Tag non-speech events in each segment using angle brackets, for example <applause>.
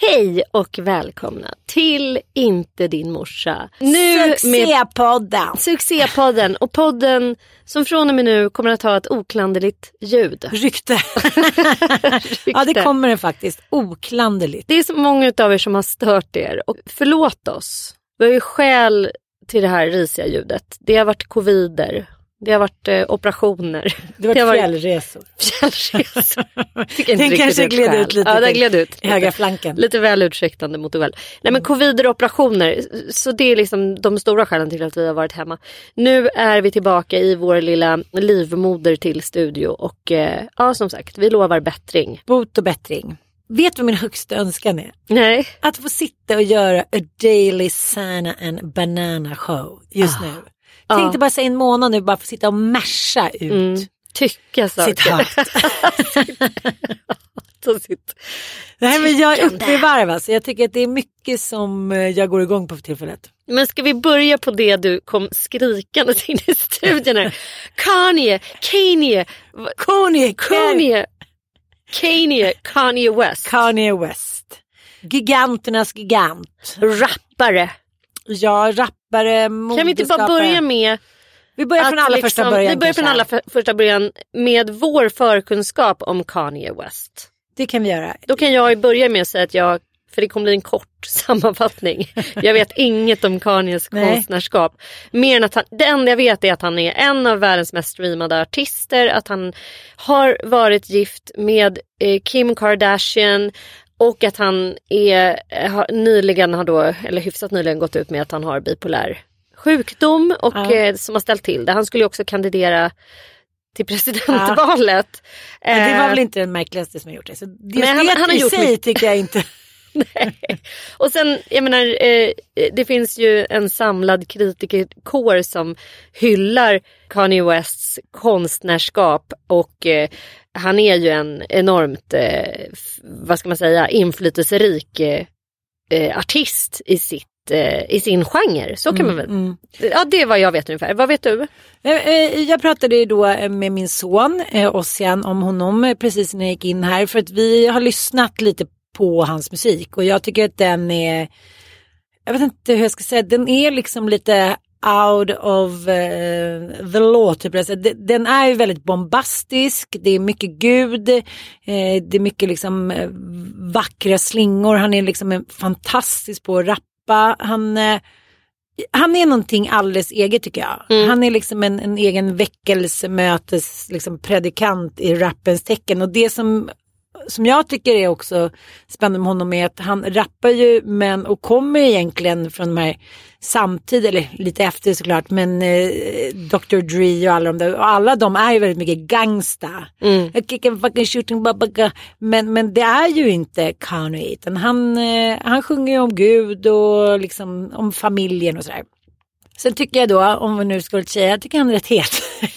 Hej och välkomna till Inte din morsa. Nu Succépodden! Med succépodden och podden som från och med nu kommer att ha ett oklanderligt ljud. Rykte. <laughs> ja det kommer det faktiskt. Oklanderligt. Det är så många av er som har stört er och förlåt oss. Vi har ju skäl till det här risiga ljudet. Det har varit covider. Det har varit eh, operationer. Det har varit, det har varit fjällresor. <laughs> Fjällresor. <laughs> Den kanske gled ut lite. Ja, den gled ut. I högra flanken. Lite väl ursäktande mot väl. Nej men covider och operationer. Så det är liksom de stora skälen till att vi har varit hemma. Nu är vi tillbaka i vår lilla livmoder till studio. Och eh, ja som sagt, vi lovar bättring. Bot och bättring. Vet du vad min högsta önskan är? Nej. Att få sitta och göra a daily Sana and banana show just Ah. nu. Tänkte bara säga en månad nu bara få sitta och masha ut Mm. Tycka saker. <laughs> Så sitt. Nej men jag är uppe i varv alltså. Jag tycker att det är mycket som eh, jag går igång på för tillfället. Men ska vi börja på det du kom skrikande in i studion här. Kanye, Kanye, Kanye, Kanye, Kanye, Kanye West. Kanye West. Giganternas gigant. Rappare. Ja, rappare, Kan vi inte bara börja med Vi börjar från allra liksom- första början. Vi börjar från allra för, första början med vår förkunskap om Kanye West. Det kan vi göra. Då kan jag börja med att säga att jag, för det kommer bli en kort <laughs> sammanfattning. Jag vet inget om Kanyes Nej. konstnärskap. Mer än att han, det enda jag vet är att han är en av världens mest streamade artister. Att han har varit gift med eh, Kim Kardashian. Och att han är, har, nyligen har då, eller hyfsat nyligen gått ut med att han har bipolär sjukdom och Ja. eh, som har ställt till det. Han skulle också kandidera till presidentvalet. Ja, det var Eh, väl inte den märkligaste som har gjort det. Så just Nej, han- det han har i gjort sig mycket. tycker jag inte. <laughs> Nej. Och sen, jag menar, eh, det finns ju en samlad kritikerkår som hyllar Kanye Wests konstnärskap och eh, han är ju en enormt, eh, vad ska man säga, inflytelserik eh, eh, artist i sitt eh, i sin genre, så kan man väl. Mm. Ja det är vad jag vet ungefär. Vad vet du? Eh, Jag pratade ju då med min son Ossian om honom precis när jag gick in här för att vi har lyssnat lite på hans musik och jag tycker att den är, jag vet inte hur jag ska säga, den är liksom lite out of eh, the law. Typ. Alltså, de- den är ju väldigt bombastisk, det är mycket gud, eh, det är mycket liksom eh, vackra slingor, han är liksom fantastisk på att rappa. Han, eh, han är någonting alldeles eget tycker jag. Mm. Han är liksom en, en egen väckelsemötes liksom predikant i rappens tecken och det som som jag tycker är också spännande med honom är att han rappar ju men och kommer egentligen från de här samtidigt, eller lite efter såklart, men eh, Dr. Dre och alla de där, och alla de är ju väldigt mycket gangsta. Mm. Fucking shooting. Men, men det är ju inte Kanye, utan han, eh, han sjunger ju om Gud och liksom om familjen och sådär. Sen tycker jag då, om vi nu ska säga, jag tycker han är rätt het. <laughs>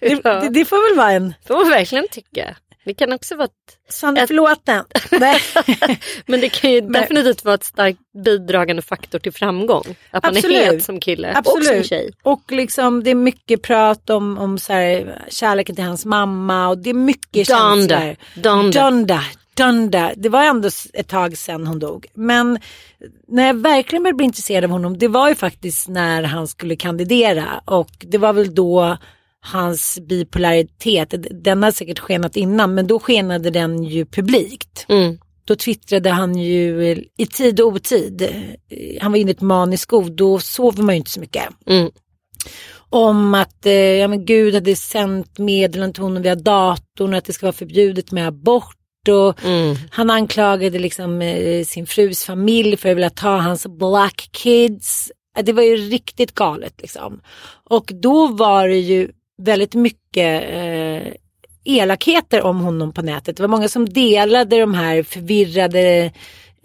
det, <laughs> Ja. det, det får väl vara en får man verkligen tycka. Det kan också vara ett, sann förlåten. Nej. <laughs> men det kan ju <laughs> definitivt vara ett starkt bidragande faktor till framgång. Att man Absolut. är het som kille och som Absolut. tjej. Och liksom det är mycket prat om, om så här, kärleken till hans mamma och det är mycket Donda. känslor. Donda. Donda. Donda. Det var ändå ett tag sedan hon dog. Men när jag verkligen började bli intresserad av honom det var ju faktiskt när han skulle kandidera och det var väl då hans bipolaritet, den har säkert skenat innan men då skenade den ju publikt. Mm. Då twittrade han ju i tid och otid. Han var inne i ett manisk skov, då sover man ju inte så mycket. Mm. Om att eh, ja, men Gud hade sänt meddelanden till honom via datorn och att det ska vara förbjudet med abort. Och Mm. Han anklagade liksom eh, sin frus familj för att vilja ta hans black kids. Det var ju riktigt galet liksom. Och då var det ju väldigt mycket eh, elakheter om honom på nätet. Det var många som delade de här förvirrade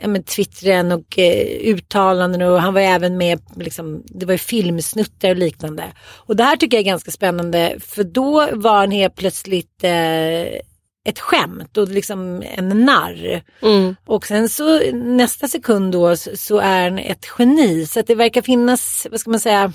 men, twittren och eh, uttalanden och han var även med, liksom, det var ju filmsnuttar och liknande. Och det här tycker jag är ganska spännande för då var han helt plötsligt eh, ett skämt och liksom en narr. Mm. Och sen så nästa sekund då så, så är han ett geni så att det verkar finnas, vad ska man säga,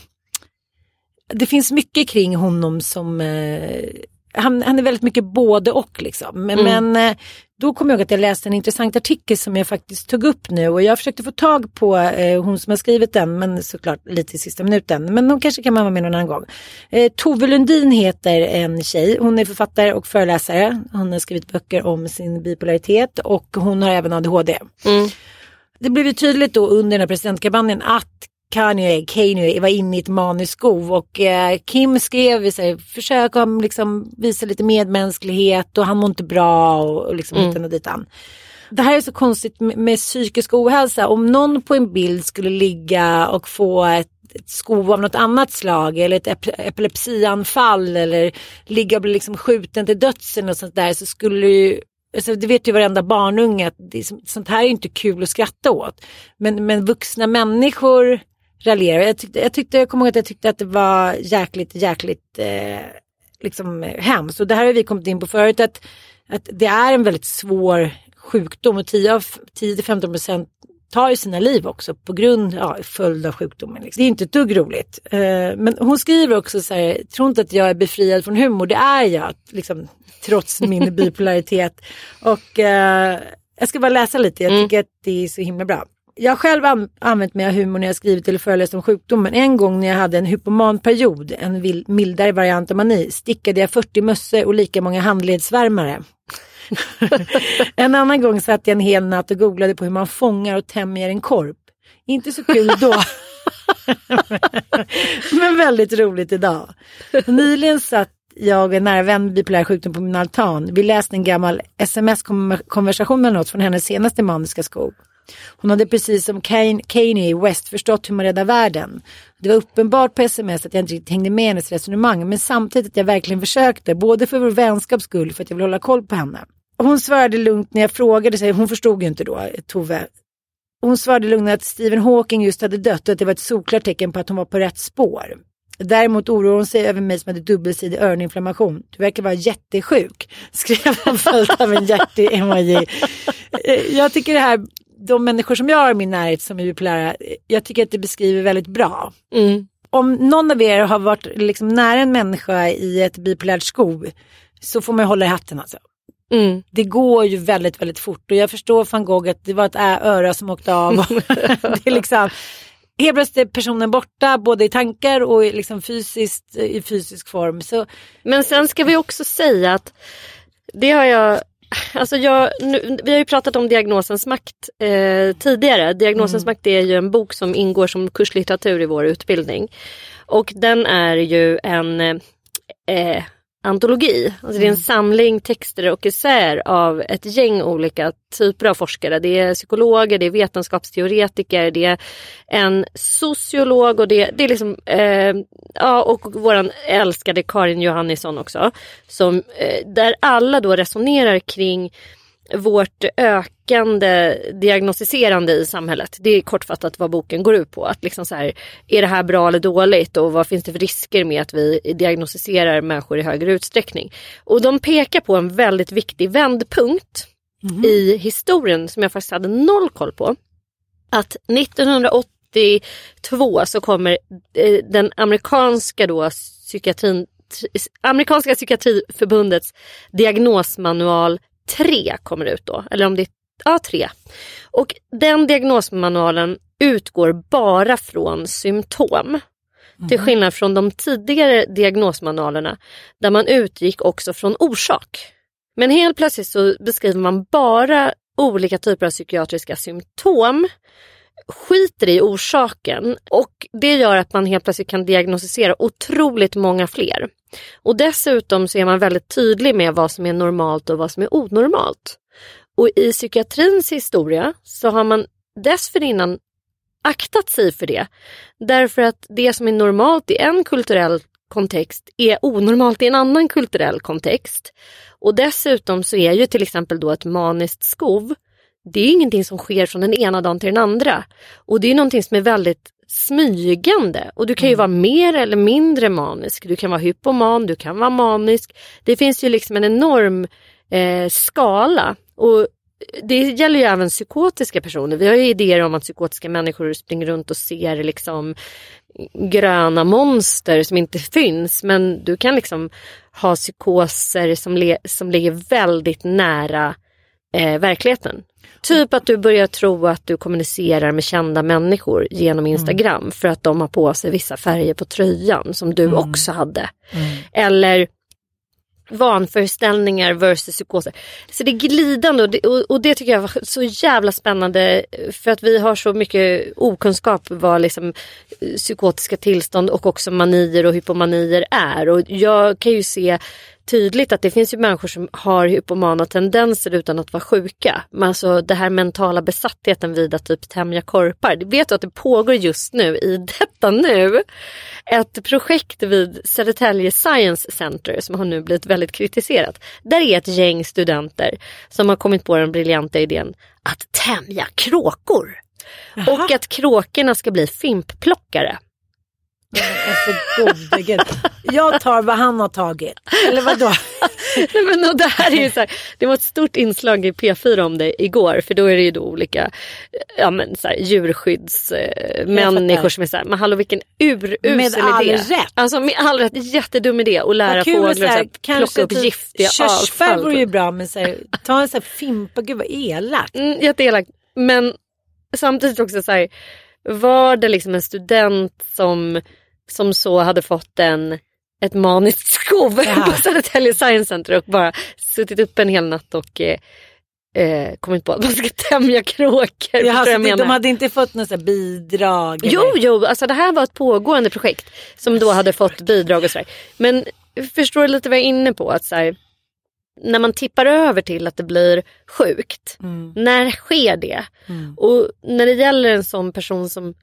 det finns mycket kring honom som eh, han, han är väldigt mycket både och liksom. Men, men eh, då kom jag ihåg att jag läste en intressant artikel som jag faktiskt tog upp nu och jag försökte få tag på eh, hon som har skrivit den men såklart lite i sista minuten. Men hon kanske kan vara med någon annan gång. Eh, Tove Lundin heter en tjej. Hon är författare och föreläsare. Hon har skrivit böcker om sin bipolaritet och hon har även ADHD. Mm. Det blev ju tydligt då under den här presidentkampanjen att Kanye, Kanye var inne i ett maniskov och eh, Kim skrev så här, försök att liksom visa lite medmänsklighet och han mår inte bra och, och liksom hitan och ditan. Det här är så konstigt med, med psykisk ohälsa. Om någon på en bild skulle ligga och få ett, ett skov av något annat slag eller ett ep- epilepsianfall eller ligga och bli liksom skjuten till döds eller något sånt där så skulle ju Alltså, det vet ju varenda barnunge att det, sånt här är inte kul att skratta åt. Men, men vuxna människor raljerar. Jag tyckte, jag, tyckte, jag kommer ihåg att jag tyckte att det var jäkligt, jäkligt eh, liksom, hemskt. Och det här har vi kommit in på förut att, att det är en väldigt svår sjukdom och 10 av 10-15 procent tar ju sina liv också på grund av ja, följd av sjukdomen. Liksom. Det är inte ett dugg roligt. Eh, men hon skriver också så här, tro inte att jag är befriad från humor, det är jag, liksom, trots min <laughs> bipolaritet. Och eh, jag ska bara läsa lite, jag tycker att det är så himla bra. Jag har själv an- använt mig av humor när jag skrivit eller föreläst om sjukdomen. En gång när jag hade en hypomanperiod, en mildare variant av mani, stickade jag 40 mössor och lika många handledsvärmare. <laughs> en annan gång satt jag en hel natt och googlade på hur man fångar och tämjer en korp. Inte så kul då. <laughs> Men väldigt roligt idag. Nyligen satt jag och en nära vän med bipolär sjukdom på min altan. Vi läste en gammal sms-konversation med något från hennes senaste maniska skog. Hon hade precis som Kane- Kanye West förstått hur man räddar världen. Det var uppenbart på sms att jag inte riktigt hängde med hennes resonemang men samtidigt att jag verkligen försökte, både för vår vänskaps skull för att jag vill hålla koll på henne. Hon svarade lugnt när jag frågade, sig, hon förstod ju inte då, eh, Tove. Hon svarade lugnt att Stephen Hawking just hade dött och att det var ett solklart tecken på att hon var på rätt spår. Däremot oroar hon sig över mig som hade dubbelsidig öroninflammation. Du verkar vara jättesjuk, <laughs> skrev hon följt av en hjärte-emoji. Eh, jag tycker det här, de människor som jag har i min närhet som är bipolära, jag tycker att det beskriver väldigt bra. Mm. Om någon av er har varit liksom nära en människa i ett bipolärt skov så får man hålla i hatten alltså. Mm. Det går ju väldigt, väldigt fort och jag förstår van Gogh att det var ett öra som åkte av. <laughs> <laughs> det är liksom, helt plötsligt är personen borta både i tankar och liksom fysiskt, i fysisk form. Så Men sen ska vi också säga att det har jag Alltså jag, nu, vi har ju pratat om Diagnosens makt eh, tidigare. Diagnosens makt är ju en bok som ingår som kurslitteratur i vår utbildning. Och den är ju en, eh, antologi. Alltså det är en samling texter och essäer av ett gäng olika typer av forskare. Det är psykologer, det är vetenskapsteoretiker, det är en sociolog och det, det är liksom, eh, ja och våran älskade Karin Johannisson också. Som, eh, där alla då resonerar kring vårt ökande diagnostiserande i samhället. Det är kortfattat vad boken går ut på. Att liksom så här, är det här bra eller dåligt och vad finns det för risker med att vi diagnostiserar människor i högre utsträckning. Och de pekar på en väldigt viktig vändpunkt mm. i historien som jag faktiskt hade noll koll på. Att 1982 så kommer eh, den amerikanska då psykiatrin Amerikanska psykiatriförbundets diagnosmanual 3 kommer ut då. Eller om det är ja, 3. Och den diagnosmanualen utgår bara från symptom. Mm. Till skillnad från de tidigare diagnosmanualerna där man utgick också från orsak. Men helt plötsligt så beskriver man bara olika typer av psykiatriska symptom skiter i orsaken och det gör att man helt plötsligt kan diagnostisera otroligt många fler. Och dessutom så är man väldigt tydlig med vad som är normalt och vad som är onormalt. Och i psykiatrins historia så har man dessförinnan aktat sig för det. Därför att det som är normalt i en kulturell kontext är onormalt i en annan kulturell kontext. Och dessutom så är ju till exempel då ett maniskt skov det är ingenting som sker från den ena dagen till den andra. Och det är någonting som är väldigt smygande och du kan ju mm. vara mer eller mindre manisk. Du kan vara hypoman, du kan vara manisk. Det finns ju liksom en enorm eh, skala och det gäller ju även psykotiska personer. Vi har ju idéer om att psykotiska människor springer runt och ser liksom gröna monster som inte finns men du kan liksom ha psykoser som, le- som ligger väldigt nära eh, verkligheten. Typ att du börjar tro att du kommunicerar med kända människor genom Instagram mm. för att de har på sig vissa färger på tröjan som du mm. också hade. Mm. Eller vanföreställningar versus psykoser. Så det är glidande och det, och, och det tycker jag var så jävla spännande för att vi har så mycket okunskap vad liksom eh, psykotiska tillstånd och också manier och hypomanier är. Och jag kan ju se tydligt att det finns ju människor som har hypomana tendenser utan att vara sjuka. Men alltså det här mentala besattheten vid att typ tämja korpar. Du vet att det pågår just nu i <laughs> detta nu ett projekt vid Södertälje Science Center som har nu blivit väldigt kritiserat. Där är ett gäng studenter som har kommit på den briljanta idén att tämja kråkor. Jaha. Och att kråkorna ska bli fimpplockare. Alltså gode Jag tar vad han har tagit. Eller vadå? <laughs> Nej, men och det här är ju så här, det var ett stort inslag i P4 om det igår för då är det ju då olika ja, men så här, djurskyddsmänniskor som är så här, men hallå vilken urusel idé. Med all rätt. Alltså med all rätt, jättedum idé att lära fåglar att plocka upp typ giftiga avfall. Körsbär vore ju bra men så här, ta en sån här fimpa, gud vad elakt. Mm, jätteelakt men samtidigt också så här, var det liksom en student som som så hade fått en, ett maniskt <laughs> skov på Södertälje Science Center och bara suttit upp en hel natt och eh, eh, kommit på att man ska tämja kråkor. Ja, jag de hade inte fått något bidrag? Jo, eller? jo, alltså det här var ett pågående projekt som då hade fått bidrag och sådär. Men förstår du lite vad jag är inne på? Att så här, när man tippar över till att det blir sjukt, mm. när sker det? Mm. Och när det gäller en sån person som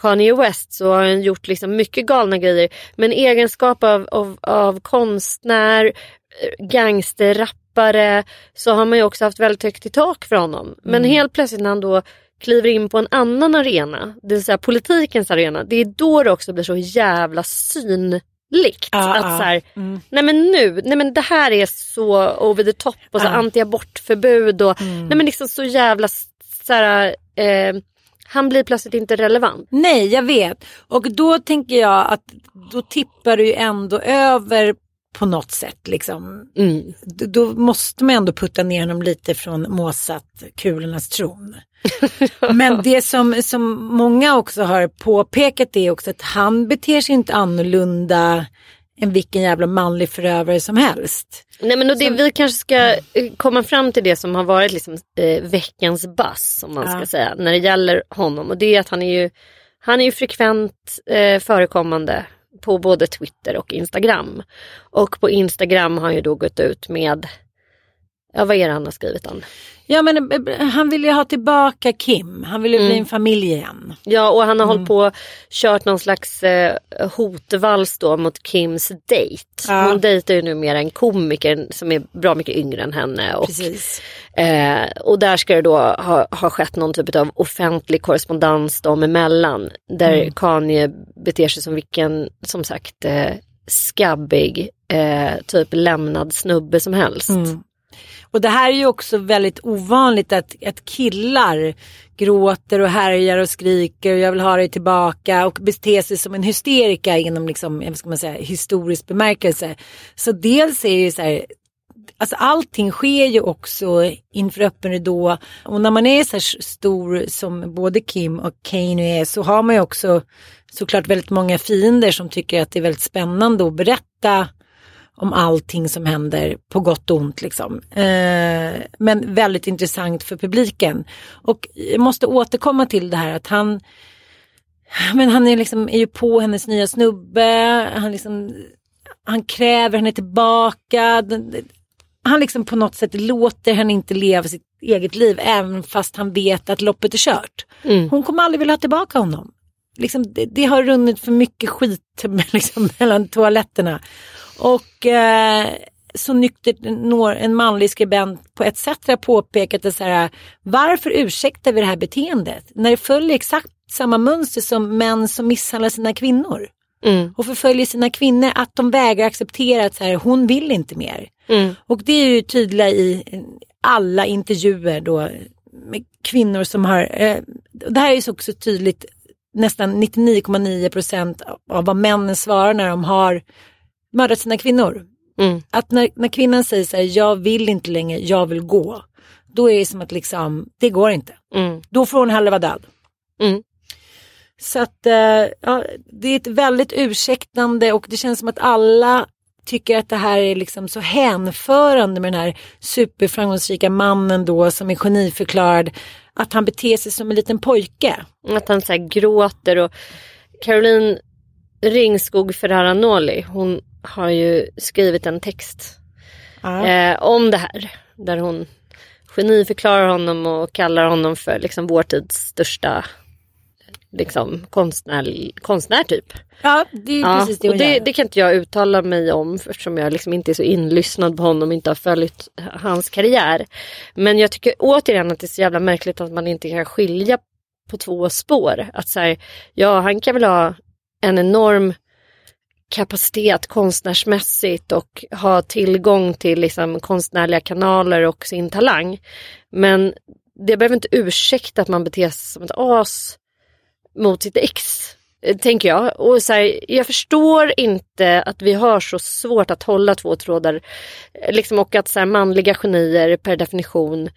Kanye West så har han gjort liksom mycket galna grejer. Men egenskap av, av, av konstnär, gangsterrappare så har man ju också haft väldigt högt i tak för honom. Men mm. helt plötsligt när han då kliver in på en annan arena, det vill säga politikens arena, det är då det också blir så jävla synligt. Ah, att så här, mm. nej men nu, nej men det här är så over the top och så ah. antiabortförbud och mm. nej men liksom så jävla så här, eh, han blir plötsligt inte relevant. Nej, jag vet. Och då tänker jag att då tippar du ju ändå över på något sätt. Liksom. Mm. Då måste man ändå putta ner honom lite från Mozart-kulornas tron. <laughs> Men det som, som många också har påpekat är också att han beter sig inte annorlunda än vilken jävla manlig förövare som helst. Nej men och det, som... vi kanske ska eh, komma fram till det som har varit liksom, eh, veckans bass om man ja. ska säga när det gäller honom och det är att han är ju, han är ju frekvent eh, förekommande på både Twitter och Instagram. Och på Instagram har han ju då gått ut med, ja vad är det han har skrivit om? Ja men eh, han vill ju ha tillbaka Kim, han vill ju bli Mm. en familj igen. Ja och han har hållit på och kört någon slags eh, hotvals då mot Kims dejt. Ja. Hon dejtar ju numera en komiker som är bra mycket yngre än henne. Och, Precis. eh, och där ska det då ha, ha skett någon typ av offentlig korrespondens dem emellan. Där Mm. Kanye beter sig som vilken, som sagt, eh, skabbig, eh, typ lämnad snubbe som helst. Mm. Och det här är ju också väldigt ovanligt att, att killar gråter och härjar och skriker och jag vill ha dig tillbaka och beter sig som en hysterika inom liksom, vad ska man säga, historisk bemärkelse. Så dels är det ju så här, alltså allting sker ju också inför öppen ridå och när man är så här stor som både Kim och Kanye är så har man ju också såklart väldigt många fiender som tycker att det är väldigt spännande att berätta om allting som händer på gott och ont liksom. Eh, men väldigt intressant för publiken. Och jag måste återkomma till det här att han men han är, liksom, är ju på hennes nya snubbe, han, liksom, han kräver henne tillbaka. Han liksom på något sätt låter henne inte leva sitt eget liv även fast han vet att loppet är kört. Hon kommer aldrig vilja ha tillbaka honom. Liksom, det, det har runnit för mycket skit <laughs> liksom, mellan toaletterna. Och eh, så nyktert når en manlig skribent på har påpekat att så här, varför ursäktar vi det här beteendet när det följer exakt samma mönster som män som misshandlar sina kvinnor Mm. och förföljer sina kvinnor att de vägrar acceptera att så här, hon vill inte mer. Mm. Och det är ju tydliga i alla intervjuer då med kvinnor som har, eh, det här är ju så också tydligt nästan 99,9 procent av vad männen svarar när de har mördat sina kvinnor. Mm. Att när, när kvinnan säger så här, jag vill inte längre, jag vill gå. Då är det som att liksom, det går inte. Mm. Då får hon hellre vara död. Mm. Så att eh, ja, det är ett väldigt ursäktande och det känns som att alla tycker att det här är liksom så hänförande med den här superframgångsrika mannen då som är geniförklarad. Att han beter sig som en liten pojke. Att han så gråter och Caroline Ringskog Ferrara-Noli hon har ju skrivit en text eh, om det här. Där hon geniförklarar honom och kallar honom för liksom vår tids största liksom, konstnär, konstnär typ. Ja, det är Ja, precis det och hon det, gör. det kan inte jag uttala mig om eftersom jag liksom inte är så inlyssnad på honom och inte har följt hans karriär. Men jag tycker återigen att det är så jävla märkligt att man inte kan skilja på två spår. Att så här, ja han kan väl ha en enorm kapacitet konstnärsmässigt och ha tillgång till liksom konstnärliga kanaler och sin talang. Men det behöver inte ursäkta att man beter sig som ett as mot sitt ex. Eh, tänker jag. Och så här, jag förstår inte att vi har så svårt att hålla två trådar. Eh, liksom, och att så här, manliga genier per definition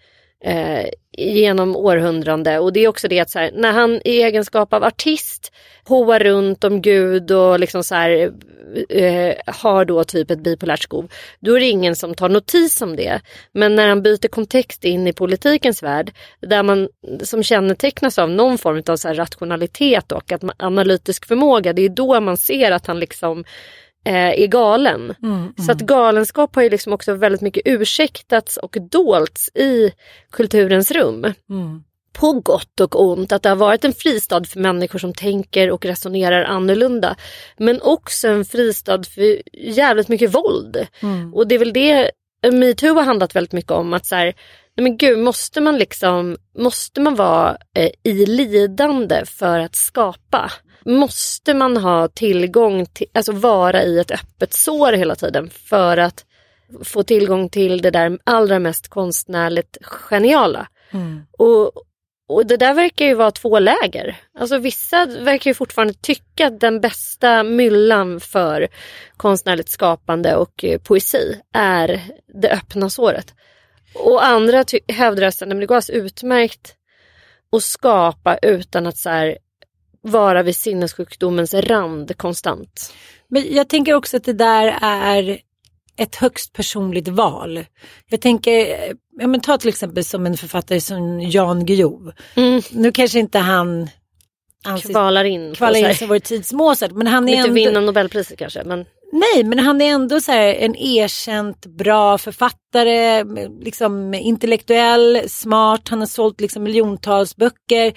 eh, genom århundrande. Och det är också det att så här, när han i egenskap av artist hoar runt om Gud och liksom så här, eh, har då typ ett bipolärt skov. Då är det ingen som tar notis om det. Men när han byter kontext in i politikens värld där man som kännetecknas av någon form av så här rationalitet och att man, analytisk förmåga. Det är då man ser att han liksom är galen. Så att galenskap har ju liksom också väldigt mycket ursäktats och dolts i kulturens rum. På gott och ont, att det har varit en fristad för människor som tänker och resonerar annorlunda. Men också en fristad för jävligt mycket våld. Och det är väl det metoo har handlat väldigt mycket om. att så här, nej men gud, måste man liksom, måste man vara eh, i lidande för att skapa? Måste man ha tillgång till, alltså vara i ett öppet sår hela tiden för att få tillgång till det där allra mest konstnärligt geniala? Och, och det där verkar ju vara två läger. Alltså vissa verkar ju fortfarande tycka att den bästa myllan för konstnärligt skapande och eh, poesi är det öppna såret. Och andra hävdar att det går alltså utmärkt att skapa utan att så här, vara vid sinnessjukdomens rand konstant. Men jag tänker också att det där är ett högst personligt val. Jag tänker, eh, ja, men ta till exempel som en författare som Jan Guillou. Mm. Nu kanske inte han anses Kvalar in. på kvala så in som vår tids Mozart. Men han är Inte ändå... vinna Nobelpriset kanske men Nej, men han är ändå så här en erkänt bra författare, liksom intellektuell, smart, han har sålt liksom miljontals böcker.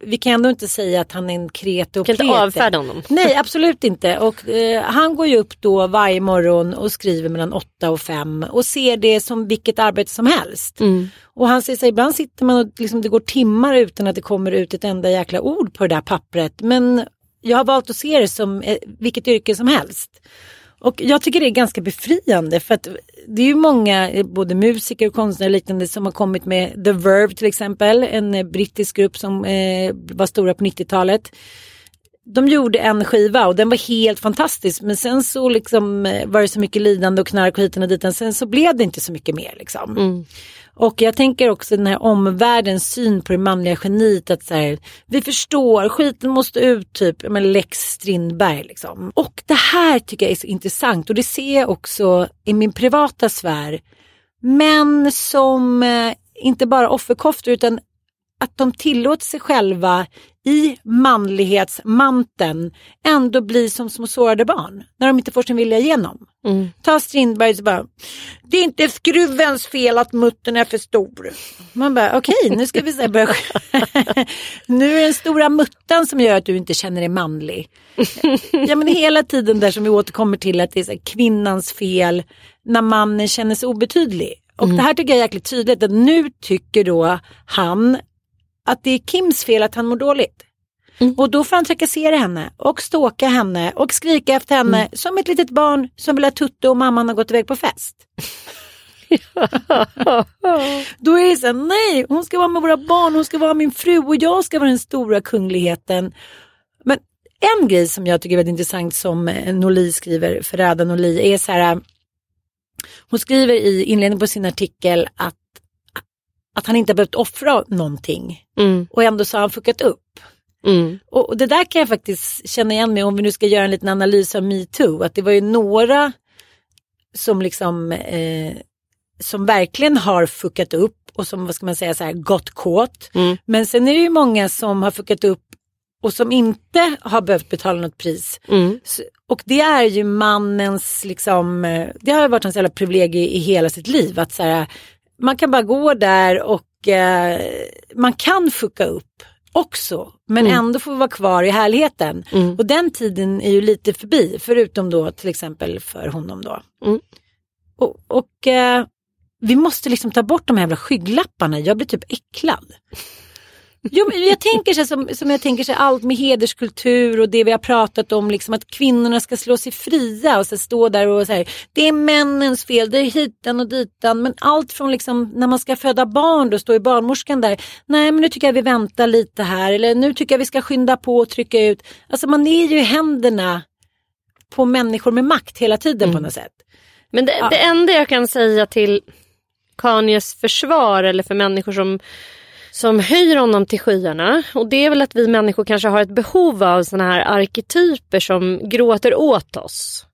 Vi kan ändå inte säga att han är en krete och kan inte avfärda honom. <laughs> Nej, absolut inte. Och eh, han går ju upp då varje morgon och skriver mellan åtta och fem och ser det som vilket arbete som helst. Mm. Och han säger så ibland sitter man och liksom, det går timmar utan att det kommer ut ett enda jäkla ord på det där pappret. Men jag har valt att se det som eh, vilket yrke som helst. Och jag tycker det är ganska befriande för att det är ju många, både musiker och konstnärer och liknande som har kommit med The Verve till exempel, en eh, brittisk grupp som eh, var stora på 90-talet. De gjorde en skiva och den var helt fantastisk men sen så liksom eh, var det så mycket lidande och knark och hiten och dit. Sen så blev det inte så mycket mer liksom. Mm. Och jag tänker också den här omvärldens syn på det manliga geniet att så här, vi förstår, skiten måste ut typ, men Lex Strindberg liksom. Och det här tycker jag är så intressant och det ser jag också i min privata sfär. Män som eh, inte bara offerkoftor utan att de tillåter sig själva i manlighetsmanteln ändå bli som små sårade barn när de inte får sin vilja igenom. Ta Strindberg bara, det är inte skruvens fel att muttern är för stor. Man bara, okej nu ska vi här börja, <laughs> nu är det den stora muttan som gör att du inte känner dig manlig. <laughs> ja men hela tiden där som vi återkommer till att det är så kvinnans fel när mannen känner sig obetydlig. Och det här tycker jag är jäkligt tydligt att nu tycker då han att det är Kims fel att han mår dåligt. Och då får han trakassera henne och ståka henne och skrika efter henne som ett litet barn som vill ha tutte och mamman har gått iväg på fest. <laughs> då är det så här, nej hon ska vara med våra barn, hon ska vara min fru och jag ska vara den stora kungligheten. Men en grej som jag tycker är väldigt intressant som eh, Norli skriver, Ferrada Norli, är så här. Hon skriver i inledningen på sin artikel att, att han inte behövt offra någonting Mm. och ändå så har han fuckat upp. Mm. Och, och det där kan jag faktiskt känna igen mig om vi nu ska göra en liten analys av metoo. Att det var ju några som liksom eh, som verkligen har fuckat upp och som vad ska man säga så här gått kåt. Mm. Men sen är det ju många som har fuckat upp och som inte har behövt betala något pris. Mm. Så- Och det är ju mannens, liksom, eh, det har varit hans jävla privilegie i hela sitt liv. Att så här, man kan bara gå där och eh, man kan fucka upp också. Men ändå få vara kvar i härligheten. Och den tiden är ju lite förbi. Förutom då till exempel för honom då. Mm. Och, och eh, vi måste liksom ta bort de här jävla skygglapparna. Jag blir typ äcklad. Jo, men jag tänker så som, som jag tänker så allt med hederskultur och det vi har pratat om, liksom att kvinnorna ska slå sig fria och så stå där och säga det är männens fel, det är hitan och ditan. Men allt från liksom när man ska föda barn, då står ju barnmorskan där. Nej, men nu tycker jag vi väntar lite här eller nu tycker jag vi ska skynda på och trycka ut. Alltså man är ju i händerna på människor med makt hela tiden på något sätt. Men det, det enda jag kan säga till Kanyes försvar eller för människor som, som höjer honom till skyarna och det är väl att vi människor kanske har ett behov av såna här arketyper som gråter åt oss.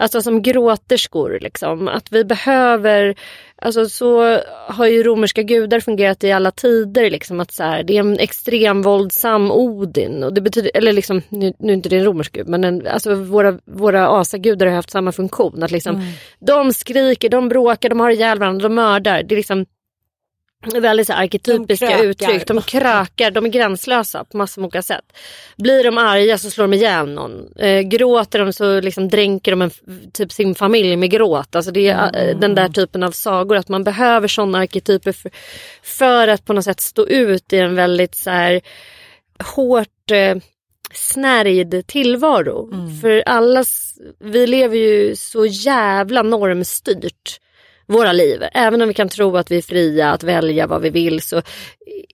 Alltså som gråterskor liksom. Att vi behöver, alltså så har ju romerska gudar fungerat i alla tider liksom. Att så här, det är en extrem våldsam Odin. Och det betyder, eller liksom, nu, nu är inte det en romersk gud men en, alltså våra, våra asagudar har haft samma funktion. Att liksom, de skriker, de bråkar, de har ihjäl varandra, de mördar. Det är liksom väldigt så arketypiska De uttryck. De krökar, de är gränslösa på massor med olika sätt. Blir de arga så slår de ihjäl någon. Eh, gråter de så liksom dränker de en, typ sin familj med gråt. Alltså det är eh, den där typen av sagor. Att man behöver sådana arketyper för, för att på något sätt stå ut i en väldigt så här hårt eh, snärjd tillvaro. För allas, vi lever ju så jävla normstyrt våra liv. Även om vi kan tro att vi är fria att välja vad vi vill så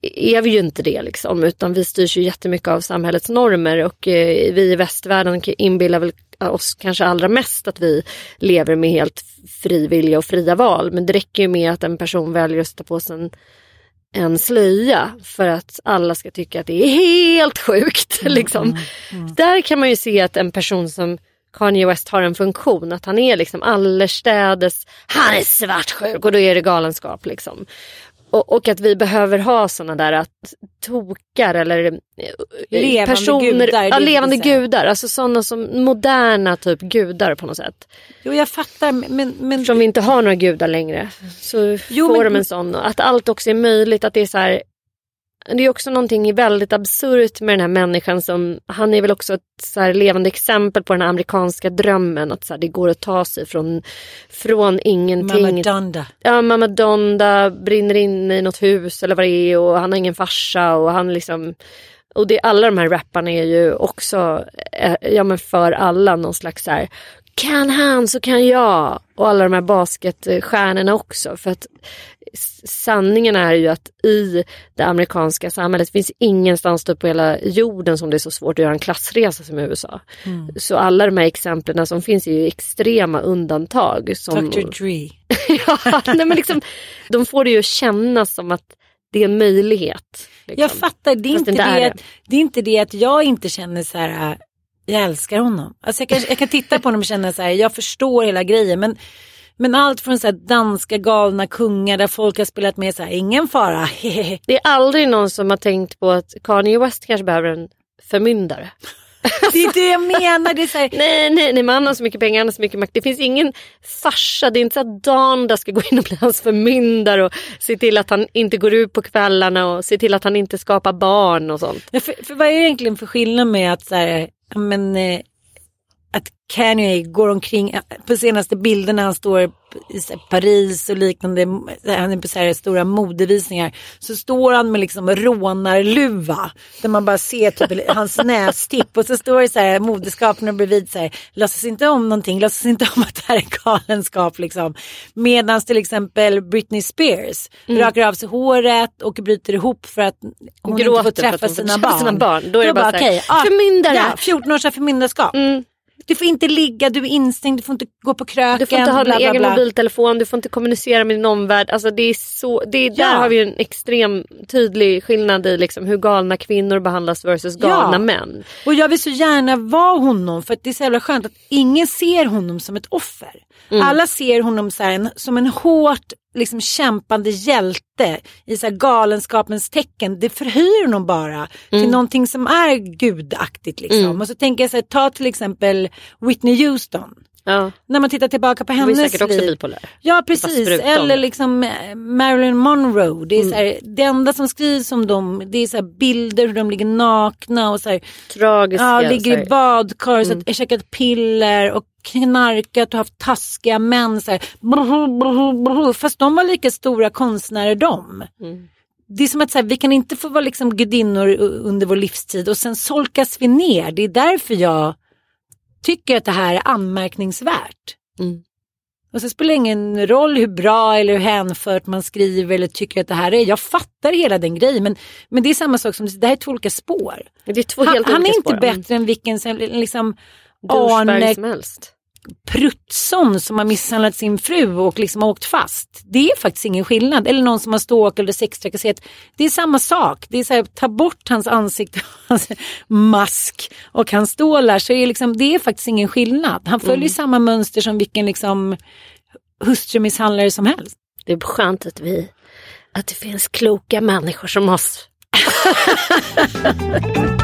är vi ju inte det liksom. Utan vi styrs ju jättemycket av samhällets normer och eh, vi i västvärlden inbillar väl oss kanske allra mest att vi lever med helt fri vilja och fria val. Men det räcker ju med att en person väljer att sätta på sig en en slöja för att alla ska tycka att det är helt sjukt. <laughs> liksom. Där kan man ju se att en person som Kanye West har en funktion, att han är liksom allestädes, han är svartsjuk och då är det galenskap. Liksom. och, och att vi behöver ha såna där att tokar eller eh, Levande personer, gudar, ja, levande gudar. Alltså sådana som moderna typ gudar på något sätt. Jo jag fattar men, men Eftersom vi inte har några gudar längre så Jo, får men- de en sån. Att allt också är möjligt. Att det är så här, det är också någonting väldigt absurt med den här människan som, han är väl också ett så levande exempel på den här amerikanska drömmen. Att så här, det går att ta sig från, från ingenting. Mamma Donda. ja, mamma Donda brinner in i något hus eller vad det är och han har ingen farsa och han liksom och det, alla de här rapparna är ju också, eh, ja men för alla någon slags så här kan han så kan jag och alla de här basketstjärnorna också för att sanningen är ju att i det amerikanska samhället finns ingenstans typ på hela jorden som det är så svårt att göra en klassresa som i USA. Så alla de här exemplen som finns är ju extrema undantag. Som, Dr Dre. <laughs> ja, nej, men liksom, de får det ju kännas som att det är en möjlighet. Liksom. Jag fattar, det är, Fast inte det det, att, det är inte det att jag inte känner så här, äh, jag älskar honom. Alltså jag, kan, jag kan titta på honom och känna så här, jag förstår hela grejen. Men, men allt från så danska galna kungar där folk har spelat med så här, ingen fara. <laughs> Det är aldrig någon som har tänkt på att Kanye West kanske behöver en förmyndare. <laughs> det är det jag menar. Det är så här, <laughs> Nej, nej, nej, men han har så mycket pengar, han har så mycket makt. Det finns ingen farsa, det är inte så att Donda ska gå in och bli hans förmyndare och se till att han inte går ut på kvällarna och se till att han inte skapar barn och sånt. Ja, för, för vad är egentligen för skillnad med att så här, men, eh, att Kanye går omkring eh, på senaste bilderna han står i Paris och liknande, han är på så här stora modevisningar, så står han med liksom rånarluva där man bara ser typ <laughs> hans nästipp och så står det så här modeskaparna bredvid så här, låtsas inte om någonting, låtsas inte om att det här är galenskap liksom. Medan till exempel Britney Spears rakar av sig håret och bryter ihop för att hon inte får Gråter för att träffa hon får sina träffa barn. sina barn. Då är det bara här, okej, ah, förmyndare. Ja, 14 års förmyndarskap. Mm. Du får inte ligga, du är instängd, du får inte gå på kröken. Du får inte ha bla, din egen bla. mobiltelefon, du får inte kommunicera med din omvärld. Alltså det är så, det är, Ja. Där har vi en extrem tydlig skillnad i liksom hur galna kvinnor behandlas versus galna Ja. män. Och jag vill så gärna vara honom för att det är så jävla skönt att ingen ser honom som ett offer. Mm. Alla ser honom så här, som en hårt liksom, kämpande hjälte i så galenskapens tecken. Det förhöjer honom bara Mm. till någonting som är gudaktigt. Liksom. Och så tänker jag så här, ta till exempel Whitney Houston. Ja. När man tittar tillbaka på hennes säkert också liv. bipolär. Ja precis, eller. Mm. liksom eh, Marilyn Monroe. Det, är så här, det enda som skrivs om dem det är så bilder hur de ligger nakna och så här, Tragiska. ja, ligger i badkar, Mm. så att, käkat piller och knarkat och haft taskiga män. Så här, brr, brr, brr, fast de var lika stora konstnärer de. Mm. Det är som att så här, vi kan inte få vara liksom gudinnor under vår livstid och sen solkas vi ner. Det är därför jag tycker att det här är anmärkningsvärt. Mm. Och så spelar det ingen roll hur bra eller hur hänfört man skriver eller tycker att det här är. Jag fattar hela den grejen men, men det är samma sak som det här är två olika spår. Det är två Han, helt han olika är inte spår. Mm. bättre än vilken som- liksom Arne. Prutsson som har misshandlat sin fru och liksom har åkt fast. Det är faktiskt ingen skillnad. Eller någon som har stalkat eller sextrakasserat. Det är samma sak. Det är så här, ta bort hans ansikte, <laughs> hans mask och hans stålar så är det liksom, det är faktiskt ingen skillnad. Han följer Mm. samma mönster som vilken liksom hustrumisshandlare som helst. Det är skönt att vi att det finns kloka människor som oss. <laughs>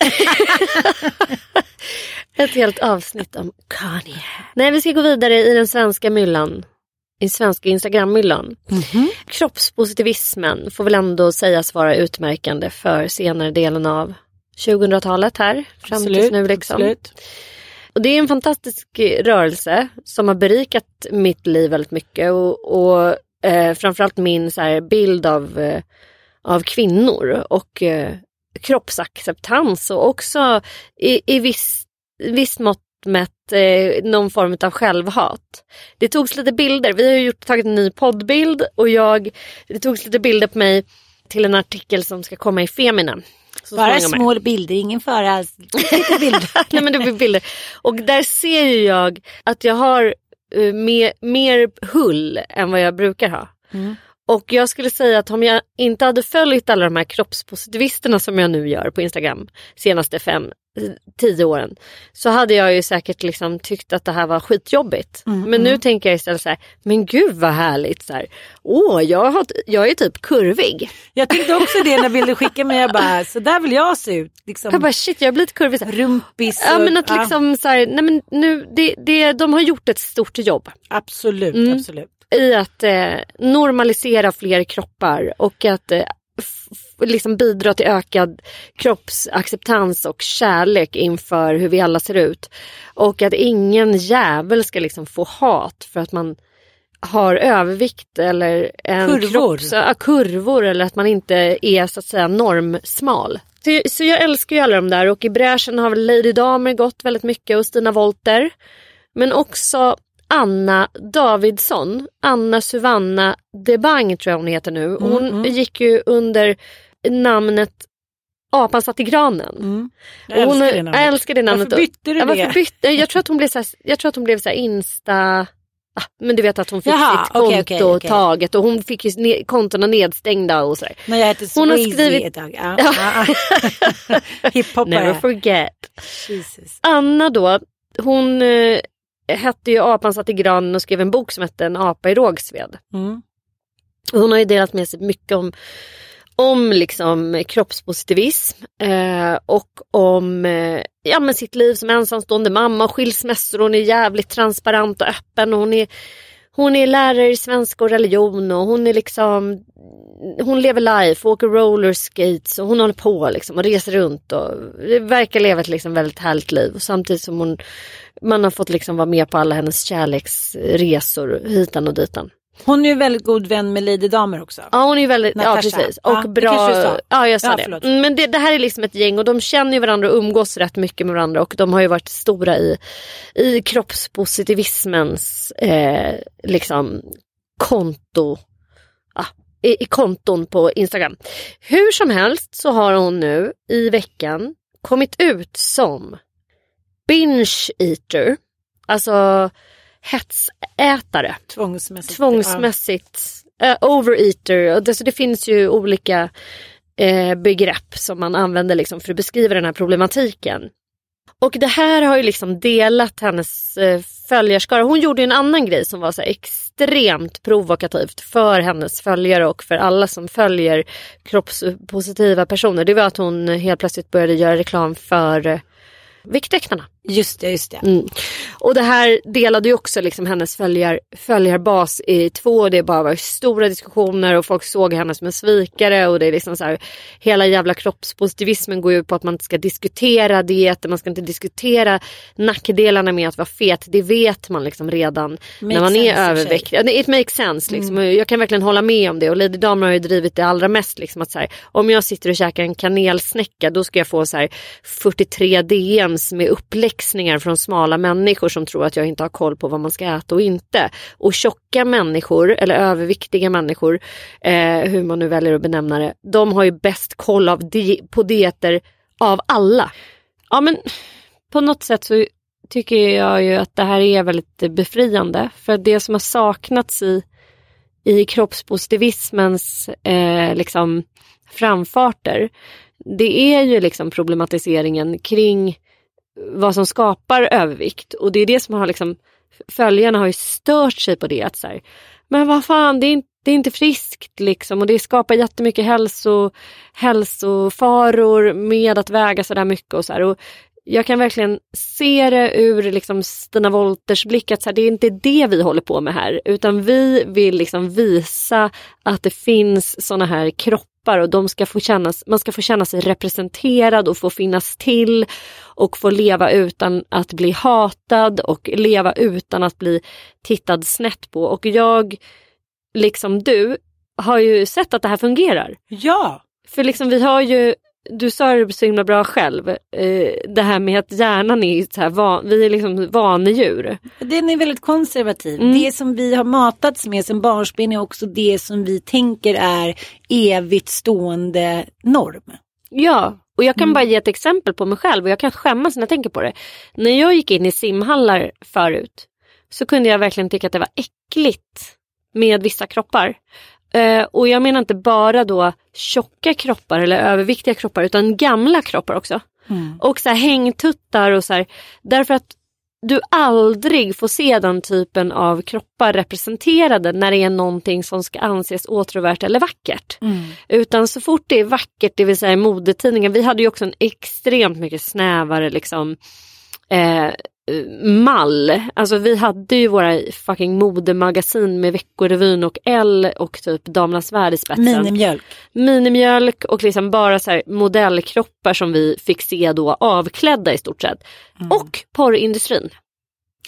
<laughs> Ett helt avsnitt om Kanye. Nej, vi ska gå vidare i den svenska myllan. I svenska Instagram-myllan. Kroppspositivismen får väl ändå sägas vara utmärkande för senare delen av 2000-talet här. Fram tills nu liksom. absolut. Och det är en fantastisk rörelse som har berikat mitt liv väldigt mycket. Och, och eh, framförallt min så här, bild av, eh, av kvinnor och eh, kroppsacceptans och också i, i viss, viss mått mätt eh, någon form av självhat. Det togs lite bilder, vi har gjort, tagit en ny poddbild och jag, det togs lite bilder på mig till en artikel som ska komma i Femina. Bara små bilder, ingen bilder. <laughs> Nej men det blir bilder. Och där ser ju jag att jag har uh, mer, mer hull än vad jag brukar ha. Och jag skulle säga att om jag inte hade följt alla de här kroppspositivisterna som jag nu gör på Instagram senaste fem, tio åren så hade jag ju säkert liksom tyckt att det här var skitjobbigt. Men nu tänker jag istället så här, men gud vad härligt. Så här, Åh, jag, har, jag är typ kurvig. Jag tänkte också det när bilden skickade mig. Jag bara, så där vill jag se ut. Liksom, Jag bara shit, jag har blivit kurvig. Så här, rumpis. Ja men att liksom så här, nej men nu, det, det, de har gjort ett stort jobb. Absolut, Mm. absolut. I att eh, normalisera fler kroppar och att eh, liksom bidra till ökad kroppsacceptans och kärlek inför hur vi alla ser ut. Och att ingen jävel ska liksom få hat för att man har övervikt eller en Kurvor. Kropps, ja, kurvor eller att man inte är så att säga normsmal. Så, så jag älskar ju alla de där och i bräschen har Lady Damer gått väldigt mycket och Stina Wolter. Men också Anna Davidsson, Anna Suvanna Debang tror jag hon heter nu. Hon gick ju under namnet Apan satt i granen. Mm. Jag hon, älskar det namnet. Jag älskar det namnet. Varför bytte du ja, det? bytte? Jag tror att hon blev så här, jag tror att hon blev så Insta... Ah, men du vet att hon fick Jaha, sitt konto okej, okej. taget och hon fick ju ne- kontona nedstängda och sådär. När jag hette Hon har skrivit- ett tag. Ja. <laughs> Hiphopare. Never forget. Jesus. Anna då, hon eh, hette ju Apan satt i granen och skrev en bok som hette En apa i Rågsved. Mm. Och Hon har ju delat med sig mycket om, om liksom kroppspositivism eh, och om eh, ja, men sitt liv som ensamstående mamma och skilsmässor. Hon är jävligt transparent och öppen. Och hon, är, hon är lärare i svenska och religion och hon är liksom hon lever life, åker roller skates och hon håller på liksom och reser runt och verkar leva ett liksom väldigt härligt liv. Och samtidigt som hon, man har fått liksom vara med på alla hennes kärleksresor hitan och ditan. Hon är ju väldigt god vän med Lady Damer också. Ja hon är ju väldigt, ja Natasha. precis. Ja, Och det bra. Ja jag sa Ja, det. förlåt. Mm, Men det, det här är liksom ett gäng och de känner ju varandra och umgås rätt mycket med varandra och de har ju varit stora i, i kroppspositivismens eh, liksom konto. Ja, i, I konton på Instagram. Hur som helst så har hon nu i veckan kommit ut som binge eater. Alltså hetsätare Tvångsmässigt. tvångsmässigt uh, overeater. Och det, så det finns ju olika eh, begrepp som man använder liksom för att beskriva den här problematiken. Och det här har ju liksom delat hennes eh, följarskara. Hon gjorde ju en annan grej som var så extremt provokativt för hennes följare och för alla som följer kroppspositiva personer. Det var att hon helt plötsligt började göra reklam för eh, Viktväktarna. Just det, just det. Mm. Och det här delade ju också liksom hennes följar, följarbas i två. Det bara var stora diskussioner och folk såg henne som en svikare. Och det är liksom så här, hela jävla kroppspositivismen går ju på att man inte ska diskutera dieter. Man ska inte diskutera nackdelarna med att vara fet. Det vet man liksom redan Makes när man är överviktig. It makes sense liksom. Mm. Jag kan verkligen hålla med om det. Och Lady Damer har ju drivit det allra mest. Liksom, att så här, om jag sitter och käkar en kanelsnäcka då ska jag få så här, 43 DMs med upplägg förväxlingar från smala människor som tror att jag inte har koll på vad man ska äta och inte. Och tjocka människor eller överviktiga människor, eh, hur man nu väljer att benämna det, de har ju bäst koll av di på dieter av alla. Ja men på något sätt så tycker jag ju att det här är väldigt befriande. För det som har saknats i, i kroppspositivismens eh, liksom framfarter det är ju liksom problematiseringen kring vad som skapar övervikt. Och det är det som har liksom, följarna har ju stört sig på det. Att så här, men vad fan, det är, inte, det är inte friskt liksom och det skapar jättemycket hälso, hälsofaror med att väga sådär mycket och så här. Och jag kan verkligen se det ur liksom Stina Wolters blick att så här, det är inte det vi håller på med här utan vi vill liksom visa att det finns sådana här kroppar och de ska få kännas, man ska få känna sig representerad och få finnas till och få leva utan att bli hatad och leva utan att bli tittad snett på. Och jag, liksom du, har ju sett att det här fungerar. Ja! För liksom vi har ju du sa det så himla bra själv. Eh, det här med att hjärnan är så här, van, vi är liksom vanedjur. Den är väldigt konservativ. Mm. Det som vi har matats med som barnsben är också det som vi tänker är evigt stående norm. Ja, och jag kan Mm. bara ge ett exempel på mig själv och jag kan skämmas när jag tänker på det. När jag gick in i simhallar förut så kunde jag verkligen tycka att det var äckligt med vissa kroppar. Eh, och jag menar inte bara då tjocka kroppar eller överviktiga kroppar utan gamla kroppar också. Och så här hängtuttar och så här. Därför att du aldrig får se den typen av kroppar representerade när det är någonting som ska anses åtråvärt eller vackert. Utan så fort det är vackert, det vill säga i modetidningen, vi hade ju också en extremt mycket snävare liksom eh, mall. Alltså vi hade ju våra fucking modemagasin med Veckorevyn och L och typ Damernas Värld i spetsen. Minimjölk. Minimjölk och liksom bara så här modellkroppar som vi fick se då avklädda i stort sett. Och porrindustrin.